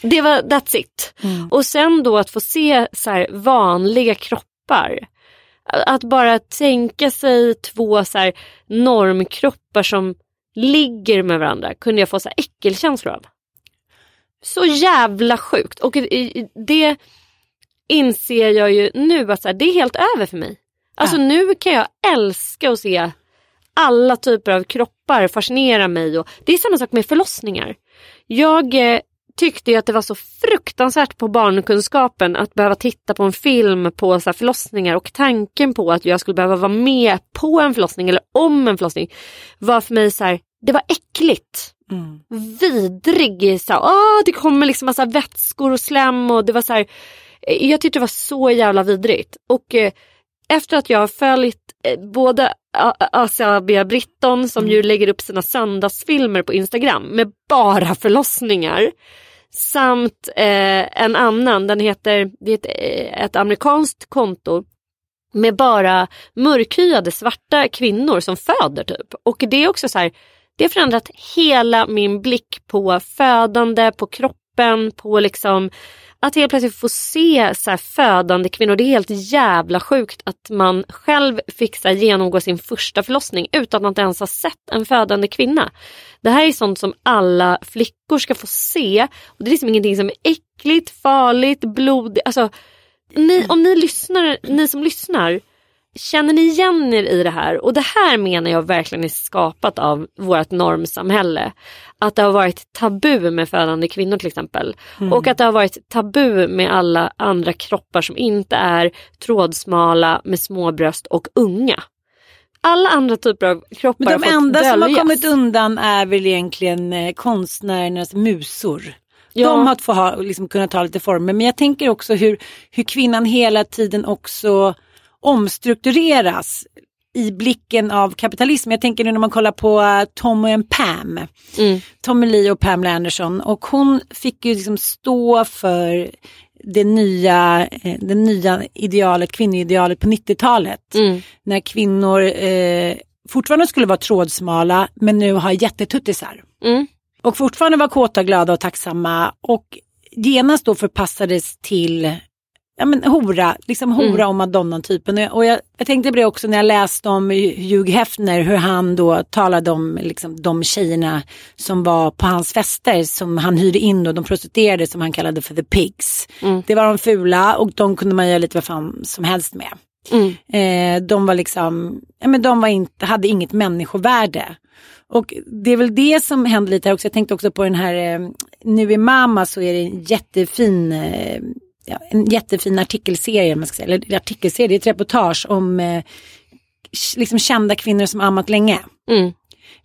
Det var that's it. Och sen då att få se så här vanliga kroppar. Att bara tänka sig två så här normkroppar som ligger med varandra kunde jag få så här äckelkänslor av. Så jävla sjukt. Och det inser jag ju nu att så här, det är helt över för mig. Alltså nu kan jag älska att se alla typer av kroppar fascinera mig. Och det är samma sak med förlossningar. Jag eh, tyckte att det var så fruktansvärt på barnkunskapen att behöva titta på en film på så förlossningar och tanken på att jag skulle behöva vara med på en förlossning eller om en förlossning var för mig så här, det var äckligt. Vidrig, så här, det kommer liksom massa vätskor och slem och det var så här, eh, jag tyckte det var så jävla vidrigt. Och eh, efter att jag har följt eh, både A- Asabia Britton som ju lägger upp sina söndagsfilmer på Instagram med bara förlossningar. Samt eh, en annan, den heter, det är ett, eh, ett amerikanskt konto med bara mörkhyade svarta kvinnor som föder typ. Och det är också så här, det har förändrat hela min blick på födande, på kroppen, på liksom att helt plötsligt få se så här födande kvinnor. Det är helt jävla sjukt att man själv fick så genomgå sin första förlossning utan att ens ha sett en födande kvinna. Det här är sånt som alla flickor ska få se. Och Det är liksom ingenting som är äckligt, farligt, blodigt. Alltså, ni, om ni lyssnar, ni som lyssnar känner ni igen er i det här? Och det här menar jag verkligen är skapat av vårt normsamhälle. Att det har varit tabu med födande kvinnor till exempel. Mm. Och att det har varit tabu med alla andra kroppar som inte är trådsmala med små bröst och unga. Alla andra typer av kroppar Men har de fått enda som har döljas. kommit undan är väl egentligen eh, konstnärernas musor. Ja. De har få ha, liksom, kunnat ta lite former. Men jag tänker också hur, hur kvinnan hela tiden också omstruktureras i blicken av kapitalism. Jag tänker nu när man kollar på eh, Tom och en Pam. Mm. Tommy Lee och Pamela Anderson. Och hon fick ju liksom stå för det nya, eh, det nya idealet, kvinnoidealet på 90-talet. Mm. När kvinnor eh, fortfarande skulle vara trådsmala men nu har jättetuttisar. Mm. Och fortfarande var kåta, glada och tacksamma. Och genast då förpassades till ja, men hora, liksom hora Mm. och madonna-typen. Och jag, och jag, tänkte på det också när jag läste om Hugh Hefner, hur han då talade om liksom, de tjejerna som var på hans fester som han hyrde in då, de prostituerade som han kallade för the pigs. Mm. Det var de fula och de kunde man göra lite vad fan som helst med. Mm. Eh, de var liksom, ja men de var inte, hade inget människovärde. Och det är väl det som händer lite här också. Jag tänkte också på den här, eh, nu i Mamma så är det en jättefin, eh, ja, en jättefin artikelserie, man ska säga. eller artikelserie, det är ett reportage om eh, liksom kända kvinnor som ammat länge. Mm.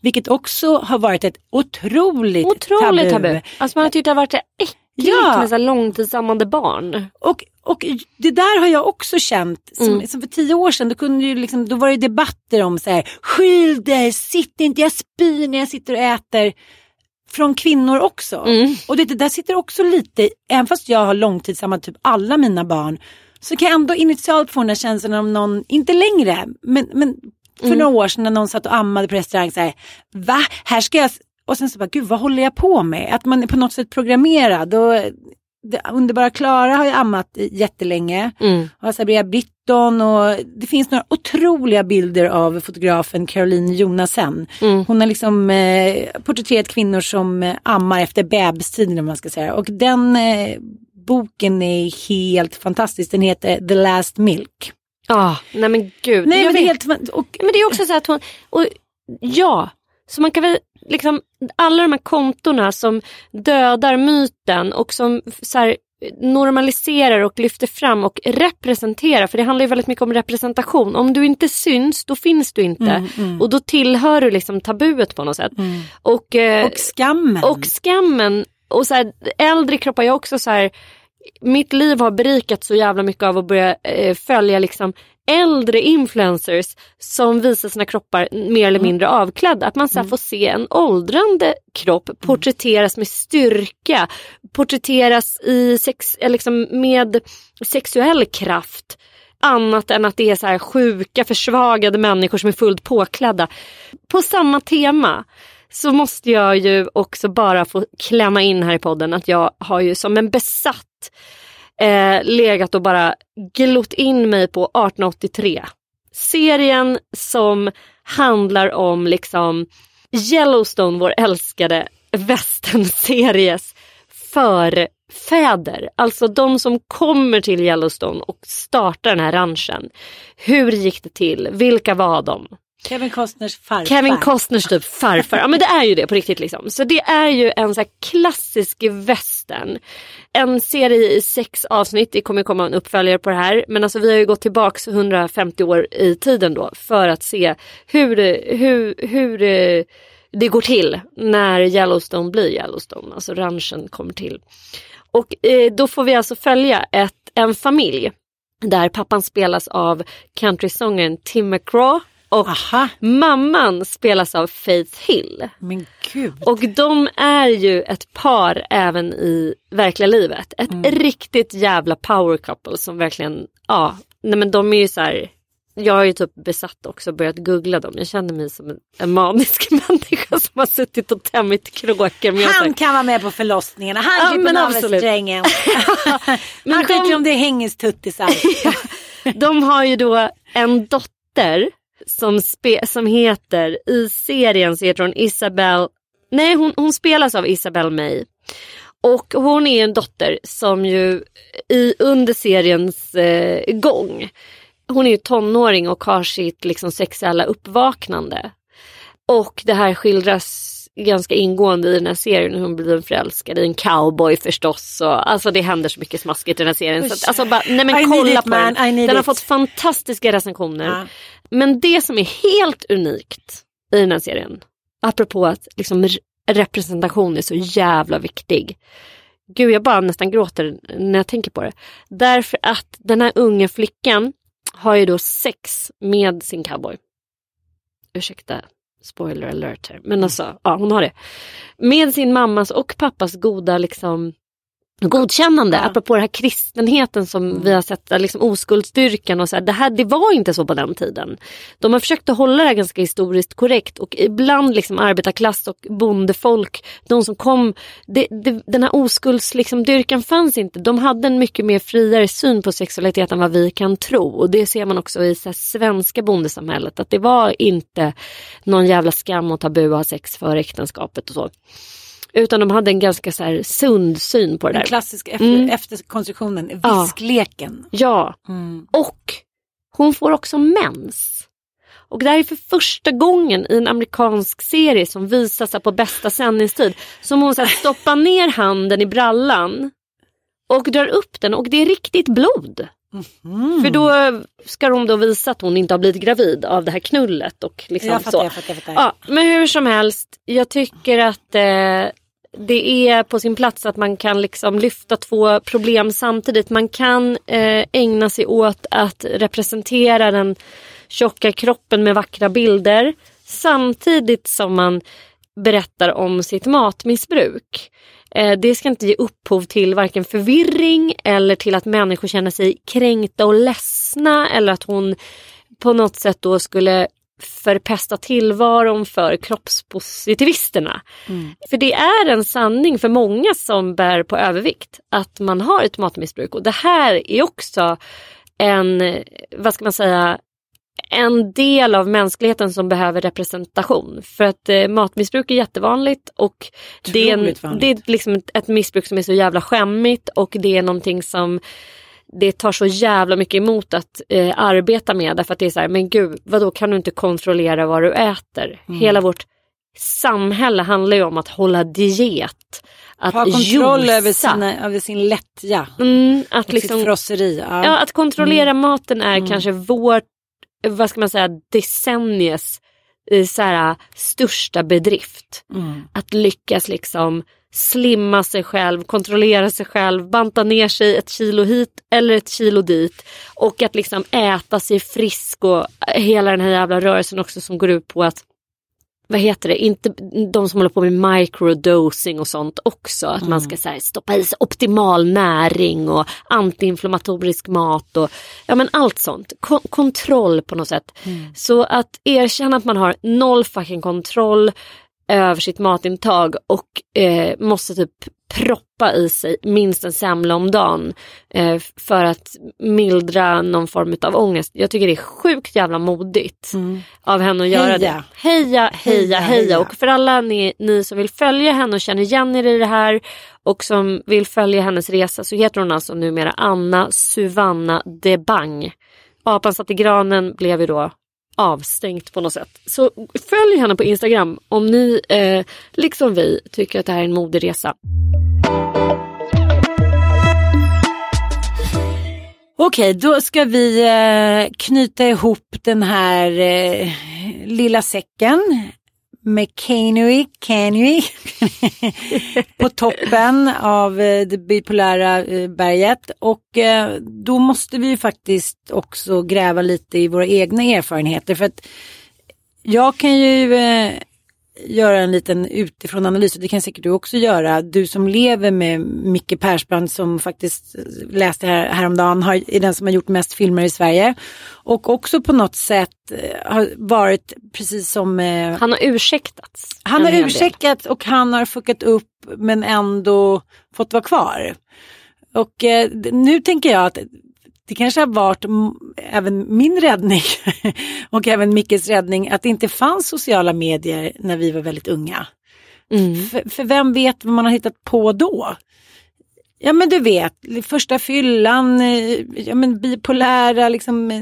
Vilket också har varit ett otroligt, Otroligt tabu. Alltså man har tyckt det har varit äckligt Ja. med så långtidsammande barn. Och, och det där har jag också känt. Som, Mm. som för tio år sedan, då, kunde ju liksom, då var det debatter om så här, skyll dig, sitt inte, jag spyr när jag sitter och äter. Från kvinnor också. Mm. Och det, det där sitter också lite, även fast jag har långtidsammat typ alla mina barn. Så kan jag ändå initialt få den här känslan om någon, inte längre, men, men för Mm. några år sedan när någon satt och ammade på restaurang så här, va, här ska jag, s-" och sen så bara, gud vad håller jag på med? Att man är på något sätt programmerad. Och, det, underbara Klara har ju ammat jättelänge. Mm. Och Sabria Britton och det finns några otroliga bilder av fotografen Caroline Jonasen. Mm. Hon har liksom eh, porträtterat kvinnor som eh, ammar efter bebistiden om man ska säga. Och den eh, boken är helt fantastisk. Den heter The Last Milk. Ah, nej men gud. Nej Jag men det är helt och, Men det är också så att hon, och ja, så man kan väl liksom alla de här kontona som dödar myten och som så här, normaliserar och lyfter fram och representerar, för det handlar ju väldigt mycket om representation. Om du inte syns, då finns du inte. Mm, mm. Och då tillhör du liksom tabuet på något sätt. Och, eh, och skammen. och skammen. Och så här, äldre kroppar, jag också så här, mitt liv har berikat så jävla mycket av att börja eh, följa liksom äldre influencers som visar sina kroppar mer eller mindre avklädda. Att man så här får se en åldrande kropp porträtteras med styrka, porträtteras i sex, eh, liksom med sexuell kraft. Annat än att det är så här sjuka, försvagade människor som är fullt påklädda. På samma tema så måste jag ju också bara få klämma in här i podden att jag har ju som en besatt eh, legat och bara glott in mig på 1883. Serien som handlar om liksom Yellowstone, vår älskade västernseries förfäder. Alltså de som kommer till Yellowstone och startar den här ranchen. Hur gick det till? Vilka var de? Kevin Costners farfar. Kevin Costners typ farfar. Ja men det är ju det på riktigt liksom. Så det är ju en så här klassisk västern. En serie i sex avsnitt, det kommer komma en uppföljare på det här. Men alltså vi har ju gått tillbaks 150 år i tiden då för att se hur, det- hur, hur det går till när Yellowstone blir Yellowstone. Alltså ranchen kommer till. Och eh, då får vi alltså följa ett, en familj där pappan spelas av countrysångaren Tim McGraw och Aha, mamman spelas av Faith Hill. men gud. Och de är ju ett par även i verkliga livet. Ett riktigt jävla power couple som verkligen, ja, nej men de är ju så här. Jag har ju typ besatt också börjat googla dem. Jag känner mig som en, en manisk <laughs> människa som har suttit och tämjt kråkor. Han kan vara med på förlossningarna, han klipper men av absolut. strängen. <laughs> Men han skiter de- om det är hängestuttisar. <laughs> De har ju då en dotter som, spe, som heter, i serien så heter hon Isabel, nej hon, hon spelas av Isabel May. Och hon är en dotter som ju i, under seriens eh, gång hon är ju tonåring och har sitt liksom sexuella uppvaknande. Och det här skildras ganska ingående i den här serien hur hon blir förälskad i en cowboy förstås. Och, alltså det händer så mycket smaskigt i den här serien. Så att, alltså bara, nej men I kolla it, på man. den. Den har it. fått fantastiska recensioner. Ja. Men det som är helt unikt i den här serien, apropå att liksom re- representation är så jävla viktig. Gud, jag bara nästan gråter när jag tänker på det. Därför att den här unga flickan har ju då sex med sin cowboy. Ursäkta spoiler alert här, men alltså, ja hon har det. Med sin mammas och pappas goda liksom godkännande, apropå den här kristenheten som vi har sett, liksom oskuldsdyrkan och så här, det här, det var inte så på den tiden. De har försökt att hålla det här ganska historiskt korrekt och ibland liksom arbetarklass och bondefolk, de som kom, det, det, den här oskuldsdyrkan liksom, fanns inte. De hade en mycket mer friare syn på sexualitet än vad vi kan tro och det ser man också i så här, svenska bondesamhället, att det var inte någon jävla skam och tabu att ha sex före äktenskapet och så. Utan de hade en ganska så här sund syn på det Den där. klassiska efter, Mm. efterkonstruktionen, Ja. viskleken. Ja, Mm. och hon får också mens. Och det här är för första gången i en amerikansk serie som visas på bästa sändningstid. Som hon så här stoppar ner handen i brallan och drar upp den och det är riktigt blod. Mm. För då ska de då visa att hon inte har blivit gravid av det här knullet. Och liksom Jag fattar, så. jag fattar, jag fattar. Ja, men hur som helst, jag tycker att eh, det är på sin plats att man kan liksom lyfta två problem samtidigt. Man kan eh, ägna sig åt att representera den tjocka kroppen med vackra bilder samtidigt som man berättar om sitt matmissbruk. Eh, det ska inte ge upphov till varken förvirring eller till att människor känner sig kränkta och ledsna eller att hon på något sätt då skulle förpesta tillvaron för kroppspositivisterna. För det är en sanning för många som bär på övervikt att man har ett matmissbruk och det här är också en, vad ska man säga, en del av mänskligheten som behöver representation. För att eh, matmissbruk är jättevanligt och det är, en, det är liksom ett missbruk som är så jävla skämmigt och det är någonting som det tar så jävla mycket emot att eh, arbeta med därför att det är så här, men gud, vadå kan du inte kontrollera vad du äter? Mm. Hela vårt samhälle handlar ju om att hålla diet. Att Ha kontroll josa. över, sina, över sin lättja. Mm, att liksom, frosseri. Ja. Ja, att kontrollera maten är Mm. kanske vårt, vad ska man säga, decennies eh, så här, största bedrift. Mm. Att lyckas liksom slimma sig själv, kontrollera sig själv, banta ner sig ett kilo hit eller ett kilo dit. Och att liksom äta sig frisk och hela den här jävla rörelsen också som går ut på att vad heter det, inte de som håller på med microdosing och sånt också. Att man ska här, stoppa i sig optimal näring och antiinflammatorisk mat och ja men allt sånt. Ko- kontroll på något sätt. Så att erkänna att man har noll fucking kontroll över sitt matintag och eh, måste typ proppa i sig minst en semla om dagen eh, för att mildra någon form av ångest. Jag tycker det är sjukt jävla modigt av henne att göra Heja. det. Heja, heja, Heja, heja. Och för alla ni, ni som vill följa henne och känner igen er i det här och som vill följa hennes resa så heter hon alltså numera Anna Suvanna de Bang. Apan satt i granen blev ju då avstängt på något sätt. Så följ henne på Instagram om ni eh, liksom vi tycker att det här är en moderesa. Okej, då ska vi eh, knyta ihop den här eh, lilla säcken med Kanui, Kanui på toppen av eh, det bipolära eh, berget. Och eh, då måste vi ju faktiskt också gräva lite i våra egna erfarenheter. För att jag kan ju göra en liten utifrån analys och det kan säkert du också göra. Du som lever med Micke Persbrandt som faktiskt läste här, häromdagen har, är den som har gjort mest filmer i Sverige. Och också på något sätt eh, har varit precis som eh, Han har ursäktats. han har hel del. ursäktat och han har fuckat upp men ändå fått vara kvar. Och eh, nu tänker jag att det kanske har varit även min räddning <laughs> och även Mickes räddning att det inte fanns sociala medier när vi var väldigt unga. Mm. För, för vem vet vad man har hittat på då? Ja men du vet, första fyllan, eh, ja, men bipolära, liksom, eh,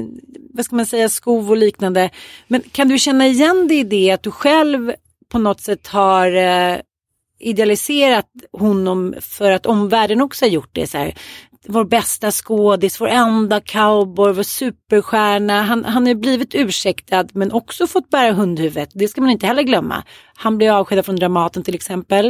vad ska man säga, skov och liknande. Men kan du känna igen dig i det att du själv på något sätt har eh, idealiserat honom för att omvärlden också har gjort det? Så här, vår bästa skådis, vår enda cowboy, vår superstjärna. Han, han har blivit ursäktad men också fått bära hundhuvudet. Det ska man inte heller glömma. Han blev avskedad från Dramaten till exempel.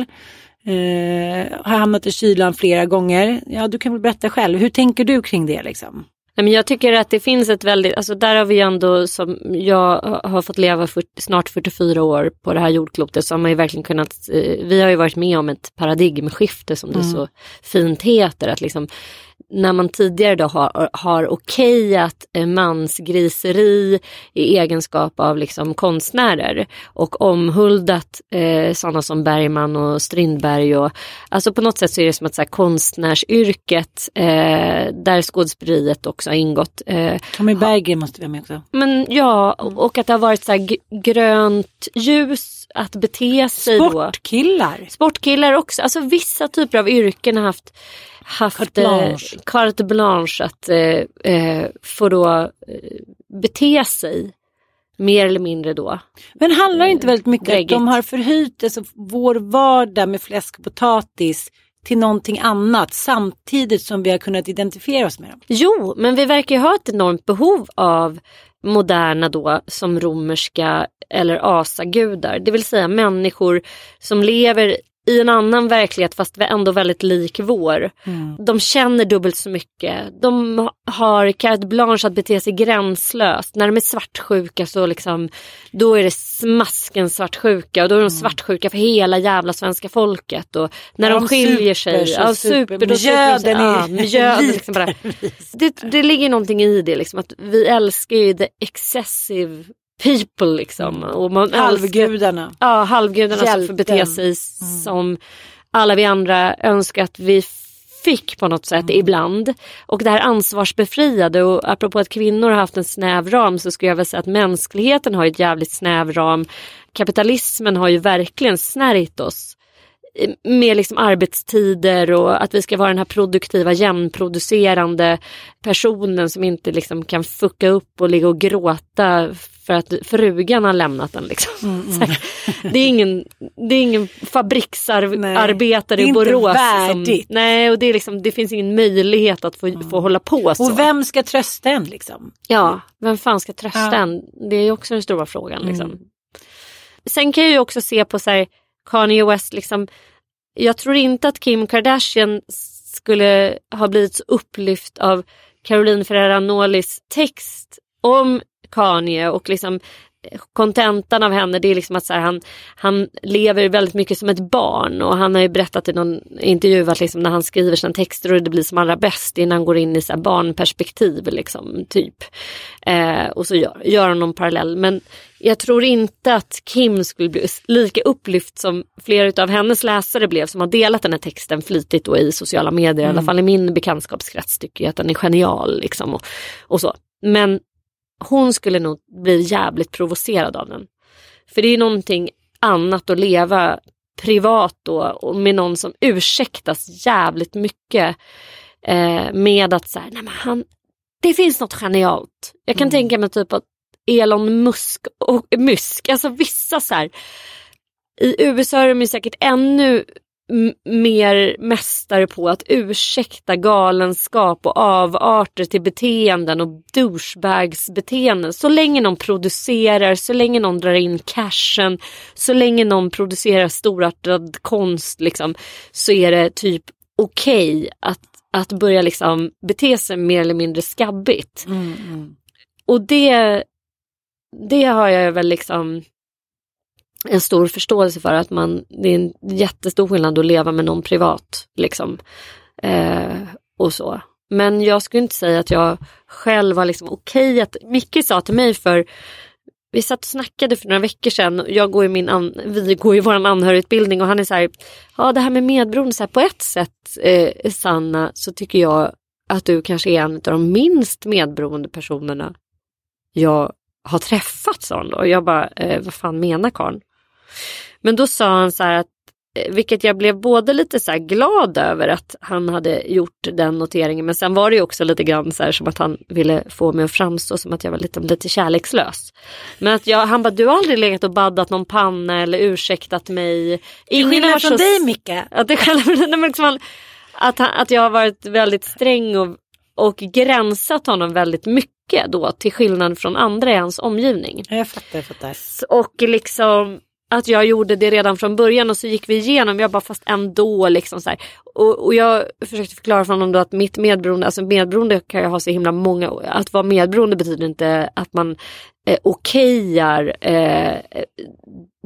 Eh, har hamnat i kylan flera gånger. Ja, du kan väl berätta själv. Hur tänker du kring det liksom? Nej, men jag tycker att det finns ett väldigt, alltså där har vi ändå som jag har fått leva för, snart 44 år på det här jordklotet så har man ju verkligen kunnat, eh, vi har ju varit med om ett paradigmskifte som det mm. så fint heter. Att liksom, när man tidigare då har, har okejat mansgriseri i egenskap av liksom konstnärer och omhuldat eh, sådana som Bergman och Strindberg. Och, alltså på något sätt så är det som att så här, konstnärsyrket eh, där skådespeleriet också har ingått. Eh, Tommy Berggren måste vi ha med också. Men ja, och att det har varit så här grönt ljus att bete sig Sportkillar. Då. Sportkillar också. Alltså vissa typer av yrken har haft haft carte eh, blanche, carte blanche att eh, eh, få då eh, bete sig mer eller mindre då. Men handlar inte väldigt mycket om att de har förhöjt alltså, vår vardag med fläsk och potatis till någonting annat samtidigt som vi har kunnat identifiera oss med dem? Jo, men vi verkar ju ha ett enormt behov av moderna då som romerska eller asagudar, det vill säga människor som lever i en annan verklighet fast ändå väldigt lik vår. Mm. De känner dubbelt så mycket. De har carte blanche att bete sig gränslöst. När de är svartsjuka så liksom, då är det smasken svartsjuka och då är de mm. svartsjuka för hela jävla svenska folket. Och när de, de skiljer sig, ja, super, mjöden ja, <laughs> mjöden liksom bara. det, det ligger någonting i det liksom att vi älskar ju the excessive people liksom. Och man halvgudarna. Älskar, ja, halvgudarna Hjälten. som får bete sig mm. som alla vi andra önskar att vi fick på något sätt mm. ibland. Och det här ansvarsbefriade och apropå att kvinnor har haft en snäv ram så skulle jag väl säga att mänskligheten har ett jävligt snäv ram. Kapitalismen har ju verkligen snärjt oss med liksom arbetstider och att vi ska vara den här produktiva jämnproducerande personen som inte liksom kan fucka upp och ligga och gråta för att frugan har lämnat den. Liksom. Mm, mm. det, är ingen, det är ingen fabriksarbetare i Borås. Som, nej, och det, är liksom, det finns ingen möjlighet att få, mm. få hålla på så. Och vem ska trösta en liksom? Ja, vem fan ska trösta ja. en? Det är också den stora frågan. Liksom. Mm. Sen kan jag ju också se på så här, Kanye West, liksom, jag tror inte att Kim Kardashian skulle ha blivit så upplyft av Caroline Ferrara Nolis text om Kanye och liksom kontentan av henne det är liksom att här, han, han lever väldigt mycket som ett barn och han har ju berättat i någon intervju att liksom när han skriver sina texter och det blir som allra bäst innan han går in i så barnperspektiv liksom typ. Eh, och så gör, gör han någon parallell men jag tror inte att Kim skulle bli lika upplyft som flera av hennes läsare blev som har delat den här texten flitigt och i sociala medier. Mm. I alla fall i min bekantskapskrets tycker jag att den är genial liksom och, och så. Men hon skulle nog bli jävligt provocerad av den. För det är någonting annat att leva privat då och med någon som ursäktas jävligt mycket eh, med att så här, nej men han, det finns något genialt. Jag kan mm. tänka mig typ att Elon Musk och Musk, alltså vissa så här, i USA är de säkert ännu mer mästare på att ursäkta galenskap och avarter till beteenden och douchebagsbeteenden. Så länge någon producerar, så länge någon drar in cashen, så länge någon producerar storartad konst liksom, så är det typ okej okay att, att börja liksom bete sig mer eller mindre skabbigt. Mm, mm. Och det, det har jag väl liksom en stor förståelse för att man, det är en jättestor skillnad att leva med någon privat. Liksom. Eh, och så. Men jag skulle inte säga att jag själv var liksom okej okay att, Micke sa till mig för vi satt och snackade för några veckor sedan, jag går i min an, vi går i vår anhörigutbildning och han är så här, ja det här med medberoende, så här, på ett sätt eh, Sanna så tycker jag att du kanske är en av de minst medberoende personerna jag har träffat, sa han då. Jag bara, eh, vad fan menar karln? Men då sa han så här att eh, vilket jag blev både lite så glad över att han hade gjort den noteringen men sen var det ju också lite grann så här som att han ville få mig att framstå som att jag var lite, lite kärlekslös. Men att jag, han bara, du har aldrig legat och baddat någon panna eller ursäktat mig. Ingen Till skillnad från dig Micke. Att, det, liksom, att, han, att jag har varit väldigt sträng och, och gränsat honom väldigt mycket då till skillnad från andra i hans omgivning. Jag fattar, jag fattar. Och liksom att jag gjorde det redan från början och så gick vi igenom, jag bara fast ändå liksom så och, och, jag försökte förklara för honom då att mitt medberoende, alltså medberoende kan jag ha så himla många, att vara medberoende betyder inte att man eh, okejar eh,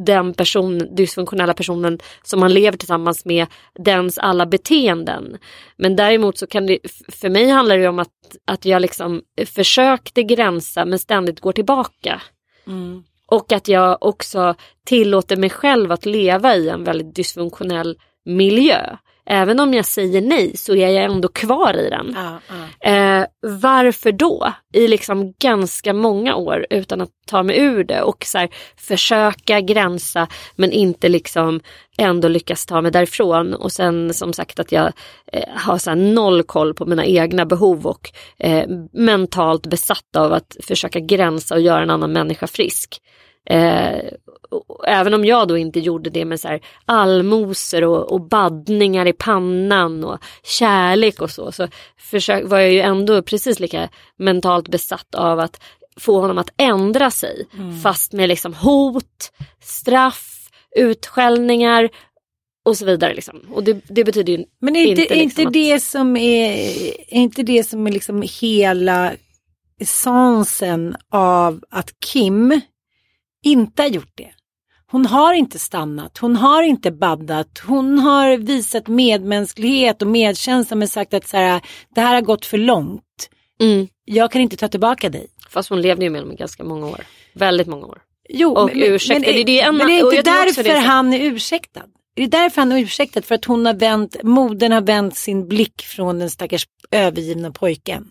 den person, dysfunktionella personen som man lever tillsammans med, dens alla beteenden. Men däremot så kan det, för mig handlar det om att, att jag liksom försökte gränsa men ständigt går tillbaka. Mm. Och att jag också tillåter mig själv att leva i en väldigt dysfunktionell miljö. Även om jag säger nej så är jag ändå kvar i den. Ja, ja. Eh, varför då? I liksom ganska många år utan att ta mig ur det och så här, försöka gränsa men inte liksom ändå lyckas ta mig därifrån. Och sen som sagt att jag eh, har så noll koll på mina egna behov och eh, mentalt besatt av att försöka gränsa och göra en annan människa frisk. Eh, även om jag då inte gjorde det med så här allmosor och, och baddningar i pannan och kärlek och så, så försök, var jag ju ändå precis lika mentalt besatt av att få honom att ändra sig. Mm. Fast med liksom hot, straff, utskällningar och så vidare. Liksom. Och det, det betyder ju Men är inte, inte, liksom inte det som är, är inte det som är liksom hela essensen av att Kim inte har gjort det. Hon har inte stannat, hon har inte baddat, hon har visat medmänsklighet och medkänsla men sagt att så här, det här har gått för långt. Mm. Jag kan inte ta tillbaka dig. Fast hon levde ju med honom i ganska många år. Väldigt många år. Jo, och men, ursäkta, men, det, det är en, men det är inte därför det är han är ursäktad. Det är därför han är ursäktad, för att hon har vänt, modern har vänt sin blick från den stackars övergivna pojken.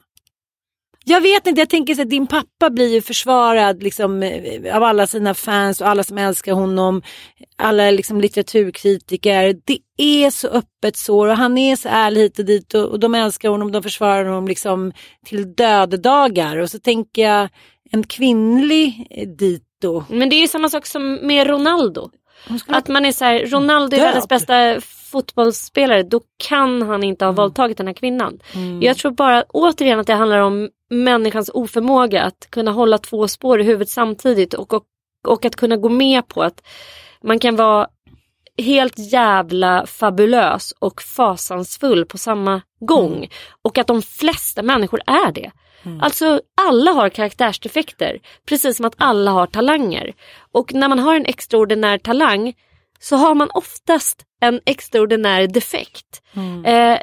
Jag vet inte, jag tänker så att din pappa blir ju försvarad liksom, eh, av alla sina fans och alla som älskar honom. Alla liksom, litteraturkritiker. Det är så öppet sår och han är så ärlig hit och dit och, och de älskar honom, de försvarar honom liksom till dödedagar. Och så tänker jag en kvinnlig eh, dito. Men det är ju samma sak som med Ronaldo. Att man är så här, Ronaldo är världens bästa fotbollsspelare, då kan han inte ha mm. våldtagit den här kvinnan. Mm. Jag tror bara återigen att det handlar om människans oförmåga att kunna hålla två spår i huvudet samtidigt och, och, och att kunna gå med på att man kan vara helt jävla fabulös och fasansfull på samma gång. Mm. Och att de flesta människor är det. Mm. Alltså alla har karaktärsdefekter, precis som att alla har talanger. Och när man har en extraordinär talang så har man oftast en extraordinär defekt. Mm. Eh,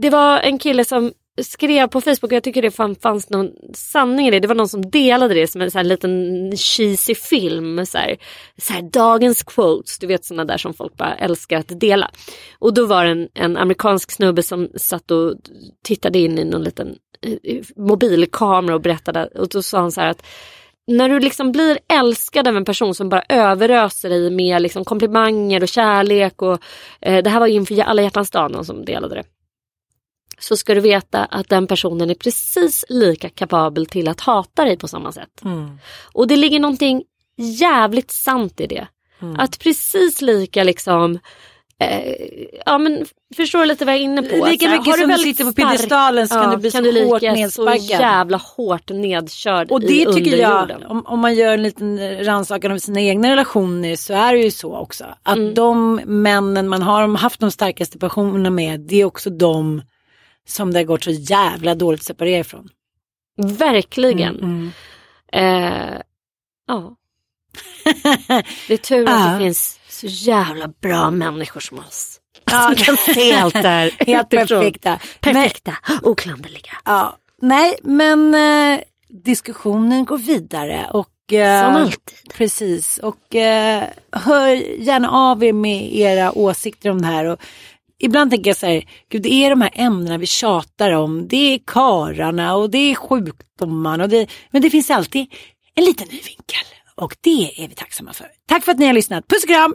det var en kille som skrev på Facebook och jag tycker det fan, fanns någon sanning i det. Det var någon som delade det som en så här liten cheesy film. Så här, så här, dagens quotes, du vet sådana där som folk bara älskar att dela. Och då var det en, en amerikansk snubbe som satt och tittade in i någon liten eh, mobilkamera och berättade och då sa han så här att när du liksom blir älskad av en person som bara överöser dig med liksom komplimanger och kärlek och eh, det här var inför alla hjärtans dag någon som delade det så ska du veta att den personen är precis lika kapabel till att hata dig på samma sätt. Mm. Och det ligger någonting jävligt sant i det. Mm. Att precis lika liksom eh, ja men förstår du lite vad jag är inne på? Lika mycket har som du sitter på piedestalen så ja, kan du bli kan så du hårt nedsparkad. så jävla hårt nedkörd Och det i tycker jag, om, om, man gör en liten rannsakan av sina egna relationer så är det ju så också. Att mm. de männen man har haft de starkaste passionerna med det är också de som det har gått så jävla dåligt att separera ifrån. Verkligen. Mm, mm. Eh, ja. <laughs> det är tur att det finns så jävla bra människor som oss. Ja. <laughs> Som kan se <laughs> allt där. Helt perfekta. Perfekta, men, oklanderliga. Ja. Nej, men eh, diskussionen går vidare. Och, eh, Som alltid. Precis. Och eh, hör gärna av er med era åsikter om det här. Och ibland tänker jag så här, gud det är de här ämnena vi tjatar om. Det är kararna och det är sjukdomarna. Och det, men det finns alltid en liten ny vinkel. Och det är vi tacksamma för. Tack för att ni har lyssnat. Puss och kram!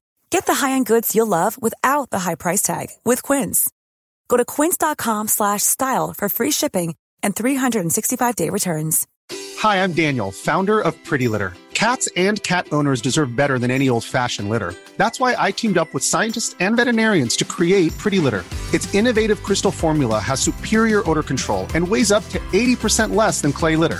Get the high-end goods you'll love without the high price tag with Quince. Go to quince.com slash style for free shipping and 365-day returns. Hi, I'm Daniel, founder of Pretty Litter. Cats and cat owners deserve better than any old-fashioned litter. That's why I teamed up with scientists and veterinarians to create Pretty Litter. Its innovative crystal formula has superior odor control and weighs up to 80% less than clay litter.